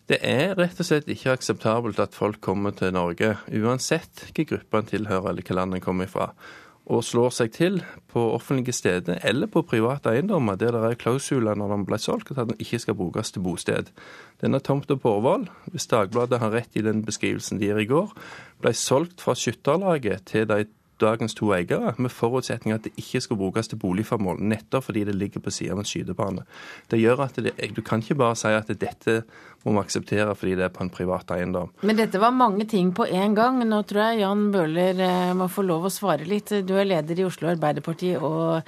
det er rett og slett ikke akseptabelt at folk kommer til Norge, uansett hvilken gruppe en tilhører eller hvilket land en kommer fra og slår seg til på offentlige steder eller på private eiendommer der det er klausuler når den ble solgt, at den ikke skal brukes til bosted. Denne tomta på Årvoll, hvis Dagbladet har rett i den beskrivelsen de gir i går, ble solgt fra Skytterlaget til de dagens to eiere, med forutsetning at det ikke skal brukes til boligformål, nettopp fordi det ligger på siden av en skytebane. Det gjør at det, Du kan ikke bare si at dette må vi akseptere fordi det er på en privat eiendom. Men dette var mange ting på én gang. Nå tror jeg Jan Bøhler eh, må få lov å svare litt. Du er leder i Oslo Arbeiderparti og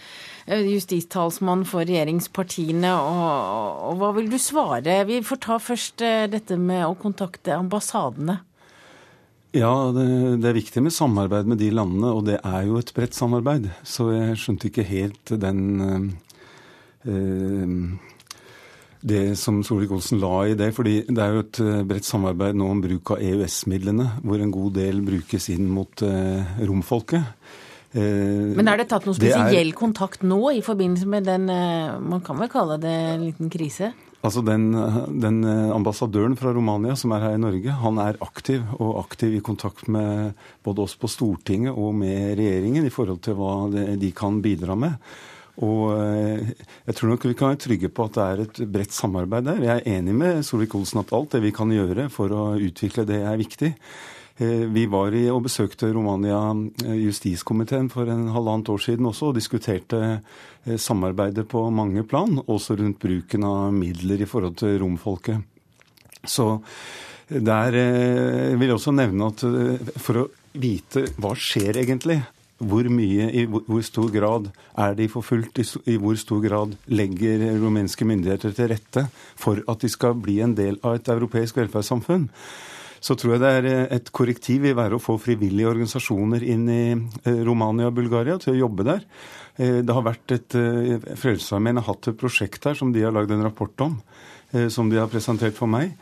eh, justistalsmann for regjeringspartiene. Og, og hva vil du svare? Vi får ta først eh, dette med å kontakte ambassadene. Ja, det, det, er viktig med samarbeid med de landene, og det er jo et bredt samarbeid. Så jeg skjønte ikke helt den eh, Det som Solvik-Olsen la i det. fordi det er jo et eh, bredt samarbeid nå om bruk av EØS-midlene, hvor en god del brukes inn mot eh, romfolket. Men er det tatt noen spesiell er, kontakt nå i forbindelse med den Man kan vel kalle det en liten krise? Altså den, den, ambassadøren fra Romania som er her i Norge, han er aktiv, og aktiv i kontakt med både oss på Stortinget og med regjeringen i forhold til hva de kan bidra med. Og jeg tror nok vi kan være trygge på at det er et bredt samarbeid der. Jeg er enig med Solvik-Olsen at alt det vi kan gjøre for å utvikle det, er viktig. Eh, vi var i og besøkte Romania eh, justiskomiteen for en halvannet år siden også, og diskuterte eh, samarbeidet på mange plan, også rundt bruken av midler i forhold til romfolket. Så der vil jeg også nevne at for å vite hva skjer egentlig, hvor mye, i hvor stor grad er de forfulgt, i hvor stor grad legger rumenske myndigheter til rette for at de skal bli en del av et europeisk velferdssamfunn, så tror jeg det er eh, et korrektiv vil være å få frivillige organisasjoner inn i eh, Romania og Bulgaria til å jobbe der. Eh, det har vært et Frelsesarmeen har hatt et prosjekt der som de har lagd en rapport om, som de har presentert for meg.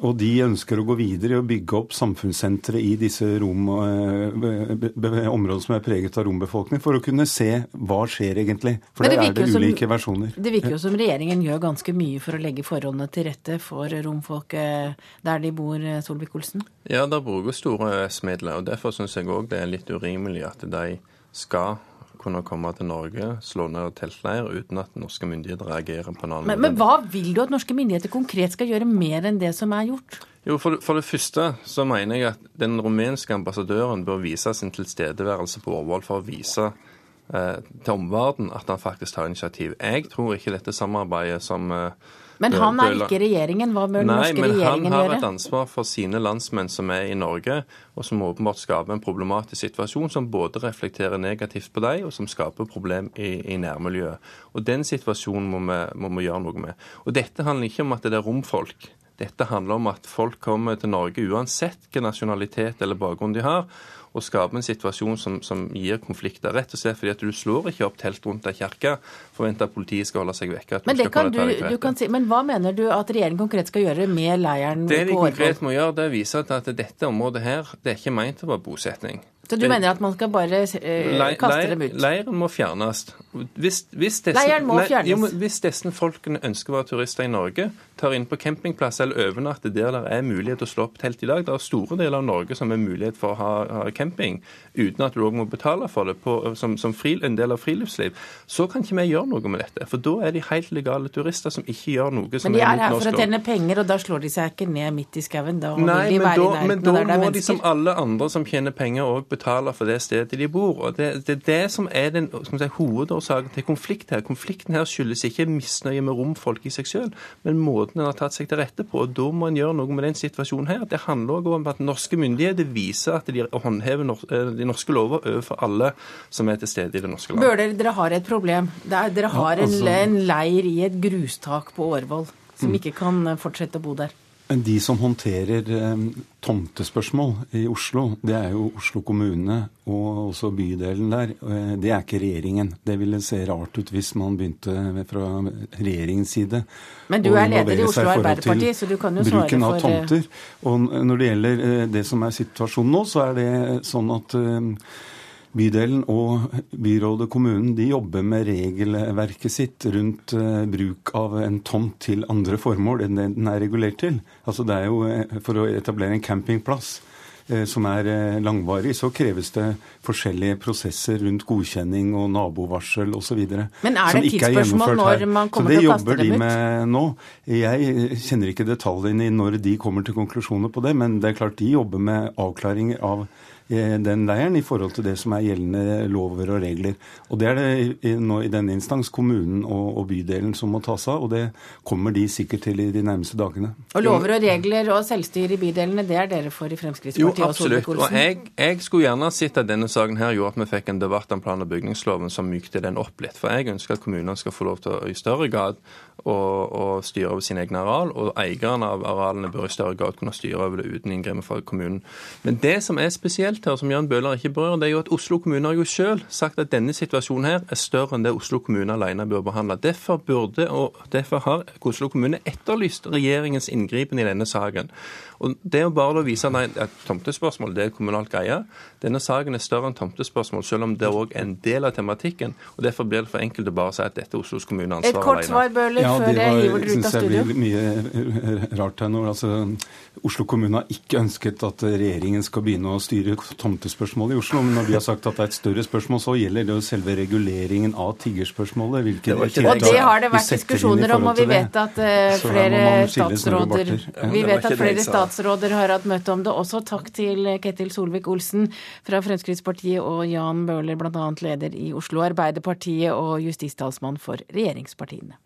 Og de ønsker å gå videre i å bygge opp samfunnssentre i disse rom, eh, områdene som er preget av rombefolkning, for å kunne se hva skjer egentlig. For det er det ulike som, versjoner. Det virker jo som regjeringen gjør ganske mye for å legge forholdene til rette for romfolket der de bor, Solvik-Olsen? Ja, der brukes store EØS-midler. og Derfor syns jeg òg det er litt urimelig at de skal kunne komme til Norge, slå ned teltleir uten at norske myndigheter reagerer på en annen. Men, men hva vil du at norske myndigheter konkret skal gjøre mer enn det som er gjort? Jo, for, for, det første så mener jeg at den rumenske ambassadøren bør vise sin tilstedeværelse på Årvoll for å vise eh, til omverdenen at han faktisk tar initiativ. Jeg tror ikke dette samarbeidet som eh, men han er ikke regjeringen. Hva bør den norske regjeringen gjøre? Nei, men han har et ansvar for sine landsmenn som er i Norge, og som åpenbart skaper en problematisk situasjon som både reflekterer negativt på deg, og som skaper problem i, i nærmiljøet. Og Den situasjonen må vi, må vi gjøre noe med. Og Dette handler ikke om at det er romfolk. Dette handler om at folk kommer til Norge uansett hvilken nasjonalitet eller bakgrunn de har og skape en situasjon som, som, gir konflikter. Rett og slett fordi at du slår ikke opp telt rundt ei kirke, forventer at politiet skal holde seg vekke. Men, kan du, du kan si, men hva mener du at regjeringen konkret skal gjøre med leiren det på Årvoll? Det de konkret må gjøre, det er å vise at dette området her, det er ikke meint å være bosetning. Så du mener at man skal bare uh, kaste dem ut? Leiren må fjernes. Hvis, hvis disse, Leiren må fjernes? Hvis disse folkene ønsker å være turister i Norge, tar inn på campingplass eller overnatter der det er mulighet til å slå opp telt i dag. Det er store deler av Norge som er mulighet for å ha, ha camping uten at du òg må betale for det på, som, som fri, en del av friluftsliv. Så kan ikke vi gjøre noe med dette. For da er de helt legale turister som ikke gjør noe som er mot norsk lov. Men de er her for å tjene penger, og da slår de seg ikke ned midt i skauen. Da Nei, vil de være da, i men da må de som alle andre som tjener penger, òg betale for det stedet de bor. Og Det er det, det, som er den si, hovedårsaken til konflikt her. Konflikten her skyldes ikke misnøye med romfolk i seg sjøl, men måten måten en har tatt seg til rette på. og Da må en gjøre noe med den situasjonen her. Det handler også om at norske myndigheter viser at de håndhever eh, de norske lover overfor alle som er til stede i det norske landet. Bøhler, dere har et problem. Dere har en, altså- en leir i et grustak på Årvoll som ikke kan fortsette å bo der. De som håndterer eh, tomtespørsmål i Oslo, det er jo Oslo kommune og også bydelen der. Eh, det er ikke regjeringen. Det ville se rart ut hvis man begynte fra regjeringens side. Men du er leder i Oslo Arbeiderparti, så du kan jo svare for Bruken av tomter. Og når det gjelder eh, det som er situasjonen nå, så er det sånn at Bydelen og byrådet og kommunen de jobber med regelverket sitt rundt uh, bruk av en tomt til andre formål enn den er regulert til. Altså det er jo uh, For å etablere en campingplass uh, som er langvarig, så kreves det forskjellige prosesser rundt godkjenning og nabovarsel osv. Men er det et tidsspørsmål når man kommer til å kaste dem ut? Så det jobber de med nå. Jeg kjenner ikke detaljene i når de kommer til konklusjoner på det, men det er klart de jobber med avklaringer av den leiren i forhold til det som er gjeldende lover og regler. Og Det er det nå i denne instans kommunen og, og bydelen som må ta seg av, og det kommer de sikkert til i de nærmeste dagene. Og Lover og regler og selvstyre i bydelene, det er dere for i Fremskrittspartiet? Jo, absolutt. Og, og jeg, jeg, skulle gjerne sett at denne saken her gjorde at vi fikk en debatt om plan- og bygningsloven som mykte den opp litt. For jeg ønsker at kommunene skal få lov til å i større grad å, å styre over sine egne areal, og eierne av arealene bør i større grad kunne styre over det uten inngrep fra kommunen. Men det som er spesielt her, som Jan Bøhler ikke berører, det er jo at Oslo kommune har jo selv sagt at denne situasjonen her er større enn det Oslo kommune alene bør behandle. Derfor burde, og derfor har Oslo kommune etterlyst regjeringens inngripen i denne saken. Og Det å bare vise nei, at tomtespørsmål det er kommunalt greie. Denne saken er større enn tomtespørsmål, selv om det òg er en del av tematikken. og Derfor blir det for enkelt å bare si at dette er Oslos kommune ansvar Et kort svar, Bøhler, ja, før jeg hiver dere ut av studio. Det blir mye rart her nå. Altså, Oslo kommune har ikke ønsket at regjeringen skal begynne å styre tomtespørsmålet i Oslo. Men når vi har sagt at det er et større spørsmål, så gjelder det jo selve reguleringen av tiggerspørsmålet. Det og det har det vært diskusjoner om, og vi vet at uh, flere statsråder Vi vet at flere statsråder har hatt møte om det også. Takk til Ketil Solvik-Olsen fra Fremskrittspartiet og Jan Bøhler, bl.a. leder i Oslo Arbeiderpartiet og justistalsmann for regjeringspartiene.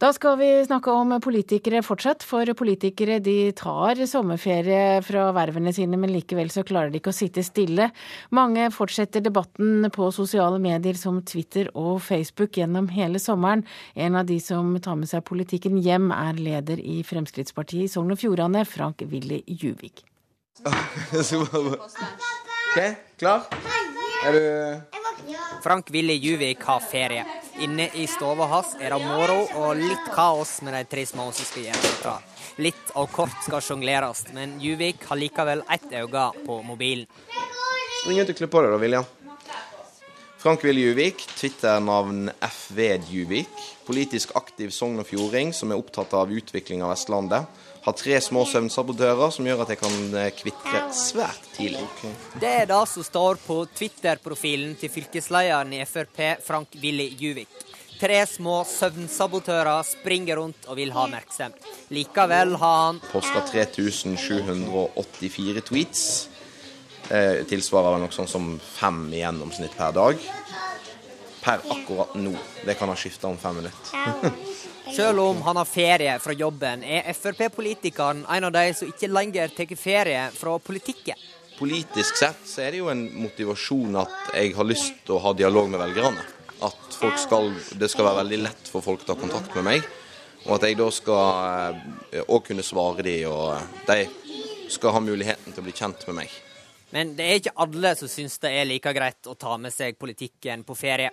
Da skal vi snakke om politikere fortsatt, for politikere de tar sommerferie fra vervene sine, men likevel så klarer de ikke å sitte stille. Mange fortsetter debatten på sosiale medier som Twitter og Facebook gjennom hele sommeren. En av de som tar med seg politikken hjem, er leder i Fremskrittspartiet i Sogn og Fjordane, Frank Willy Juvik. OK, klar? Er du Frank Willy Juvik har ferie. Inne i stua hans er det moro og litt kaos med de tre små som skal hjem. Litt og kort skal sjongleres, men Juvik har likevel ett øye på mobilen. Spring ut og klipp på deg da, William. Frank Willy Juvik, Twitter-navn FVdjuvik. Politisk aktiv sogn som er opptatt av utvikling av Vestlandet. Har tre små søvnsabotører som gjør at jeg kan eh, kvitre svært tidlig. Det er det som står på Twitter-profilen til fylkeslederen i Frp, Frank Willy Juvik. Tre små søvnsabotører springer rundt og vil ha oppmerksomhet. Likevel har han Posta 3784 tweets. Eh, tilsvarer noe sånn som fem i gjennomsnitt per dag. Per akkurat nå. Det kan ha skifta om fem minutter. Selv om han har ferie fra jobben, er Frp-politikeren en av de som ikke lenger tar ferie fra politikken. Politisk sett så er det jo en motivasjon at jeg har lyst til å ha dialog med velgerne. At skal, det skal være veldig lett for folk å ta kontakt med meg. Og at jeg da skal òg eh, kunne svare dem, og de skal ha muligheten til å bli kjent med meg. Men det er ikke alle som syns det er like greit å ta med seg politikken på ferie.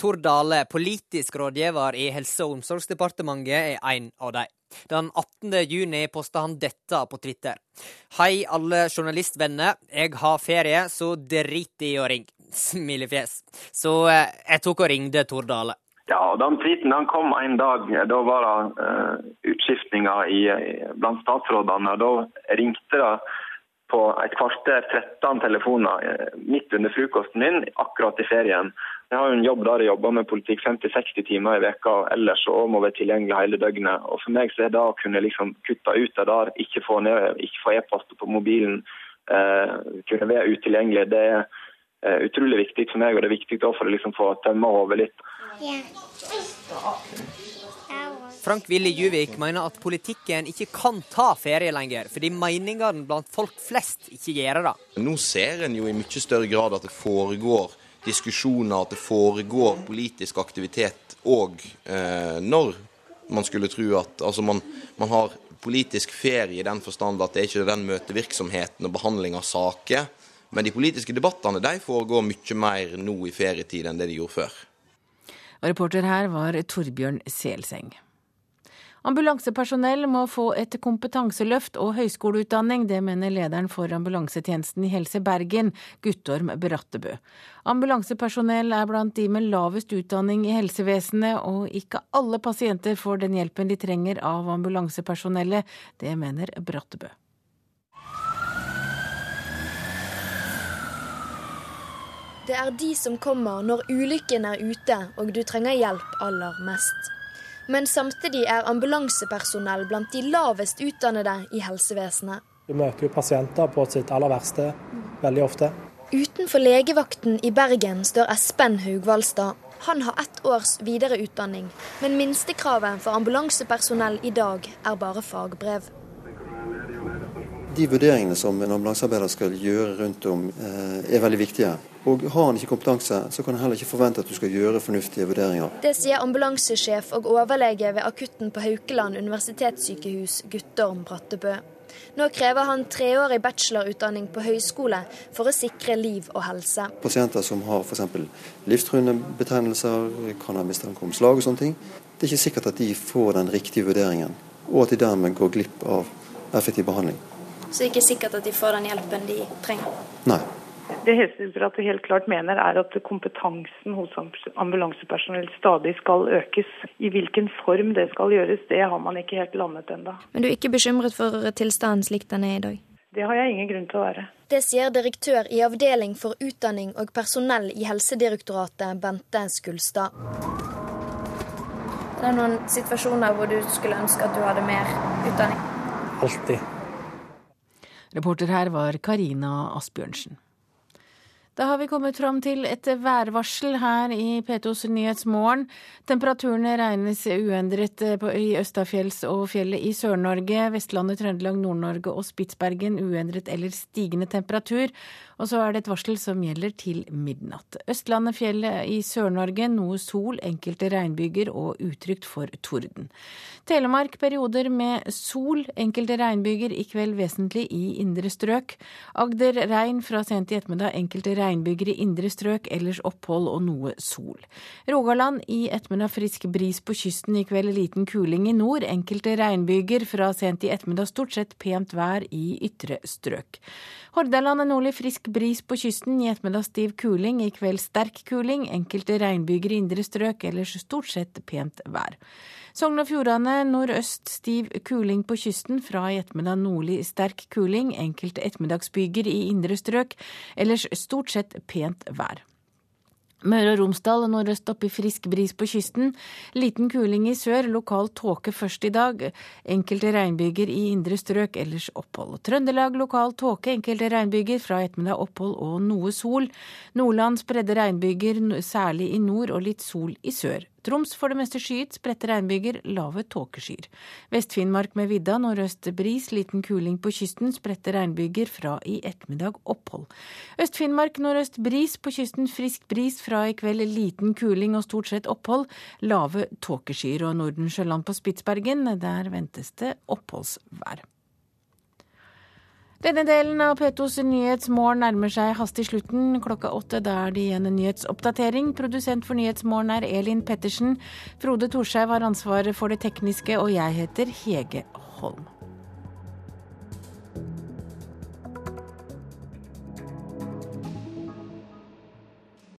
Tor Dale, politisk rådgiver i Helse- og omsorgsdepartementet, er en av dem. Den 18. juni posta han dette på Twitter. Hei, alle journalistvenner. Jeg har ferie, så drit i å ringe. Smilefjes. Så eh, jeg tok og ringte Tor Dale. Ja, den tweeten den kom en dag. Da var det uh, utskiftinger blant statsrådene. Da ringte det på et kvarter 13 telefoner eh, midt under frokosten min, akkurat i ferien. Jeg har jo en jobb der jeg jobber med politikk 50-60 timer i veka, og ellers så må være tilgjengelig hele døgnet. Og For meg så er det å kunne liksom kutte ut det der, ikke få, få e-poster på mobilen, eh, kunne være utilgjengelig, det er eh, utrolig viktig for meg. Og det er viktig for å liksom få tømme hodet litt. Yeah. Frank Willy Juvik mener at politikken ikke kan ta ferie lenger, fordi meningene blant folk flest ikke gjør det. Nå ser en jo i mye større grad at det foregår diskusjoner, at det foregår politisk aktivitet òg eh, når man skulle tro at altså man, man, har politisk ferie i den forstand at det er ikke den møtevirksomheten og behandling av saker. Men de politiske debattene de foregår mye mer nå i ferietid enn det de gjorde før. Og reporter her var Torbjørn Selseng. Ambulansepersonell må få et kompetanseløft og høyskoleutdanning. Det mener lederen for ambulansetjenesten i Helse Bergen, Guttorm Brattebø. Ambulansepersonell er blant de med lavest utdanning i helsevesenet, og ikke alle pasienter får den hjelpen de trenger av ambulansepersonellet. Det mener Brattebø. Det er de som kommer når ulykken er ute og du trenger hjelp aller mest. Men samtidig er ambulansepersonell blant de lavest utdannede i helsevesenet. Vi møter jo pasienter på sitt aller verste veldig ofte. Utenfor legevakten i Bergen står Espen Haugvaldstad. Han har ett års videreutdanning, men minstekravet for ambulansepersonell i dag er bare fagbrev. De vurderingene som en ambulansearbeider skal gjøre rundt om, er veldig viktige. Og Har han ikke kompetanse, så kan han heller ikke forvente at du skal gjøre fornuftige vurderinger. Det sier ambulansesjef og overlege ved akutten på Haukeland universitetssykehus, Guttorm Brattebø. Nå krever han treårig bachelorutdanning på høyskole for å sikre liv og helse. Pasienter som har f.eks. livstruende betennelser, kan ha mistanke om slag og sånne ting. Det er ikke sikkert at de får den riktige vurderingen, og at de dermed går glipp av effektiv behandling. Så det er ikke sikkert at de får den hjelpen de trenger? Nei. Det Helsedirektoratet helt klart mener, er at kompetansen hos ambulansepersonell stadig skal økes. I hvilken form det skal gjøres, det har man ikke helt landet ennå. Men du er ikke bekymret for tilstanden slik den er i dag? Det har jeg ingen grunn til å være. Det sier direktør i Avdeling for utdanning og personell i Helsedirektoratet, Bente Skulstad. Det er noen situasjoner hvor du skulle ønske at du hadde mer utdanning? Alltid. Reporter her var Karina Asbjørnsen. Da har vi kommet fram til et værvarsel her i P2s Nyhetsmorgen. Temperaturene regnes uendret i Østafjells og fjellet i Sør-Norge. Vestlandet, Trøndelag, Nord-Norge og Spitsbergen uendret eller stigende temperatur. Og så er det et varsel som gjelder til midnatt. Østlandet, fjellet i Sør-Norge noe sol, enkelte regnbyger og utrygt for torden. Telemark perioder med sol, enkelte regnbyger, i kveld vesentlig i indre strøk. Agder regn fra sent i ettermiddag, enkelte regnbyger i indre strøk, ellers opphold og noe sol. Rogaland i ettermiddag frisk bris på kysten, i kveld liten kuling i nord, enkelte regnbyger fra sent i ettermiddag, stort sett pent vær i ytre strøk. Hordaland er nordlig frisk bris på kysten, i ettermiddag stiv kuling, i kveld sterk kuling, enkelte regnbyger i indre strøk, ellers stort sett pent vær. Sogn og Fjordane nordøst stiv kuling på kysten, fra i ettermiddag nordlig sterk kuling, enkelte ettermiddagsbyger i indre strøk, ellers stort sett pent vær. Møre og Romsdal nordøst opp i frisk bris på kysten. Liten kuling i sør, lokal tåke først i dag. Enkelte regnbyger i indre strøk, ellers opphold. Trøndelag lokal tåke, enkelte regnbyger, fra ettermiddag opphold og noe sol. Nordland spredde regnbyger, særlig i nord, og litt sol i sør. Troms for det meste skyet, spredte regnbyger, lave tåkeskyer. Vest-Finnmark med vidda, nordøst bris, liten kuling på kysten, spredte regnbyger, fra i ettermiddag opphold. Øst-Finnmark nordøst bris, på kysten frisk bris, fra i kveld liten kuling og stort sett opphold, lave tåkeskyer. Og Nordensjøland på Spitsbergen, der ventes det oppholdsvær. Denne delen av P2s Nyhetsmorgen nærmer seg hastig slutten. Klokka åtte da er det igjen en nyhetsoppdatering. Produsent for Nyhetsmorgen er Elin Pettersen. Frode Thorshaug har ansvaret for det tekniske, og jeg heter Hege Holm.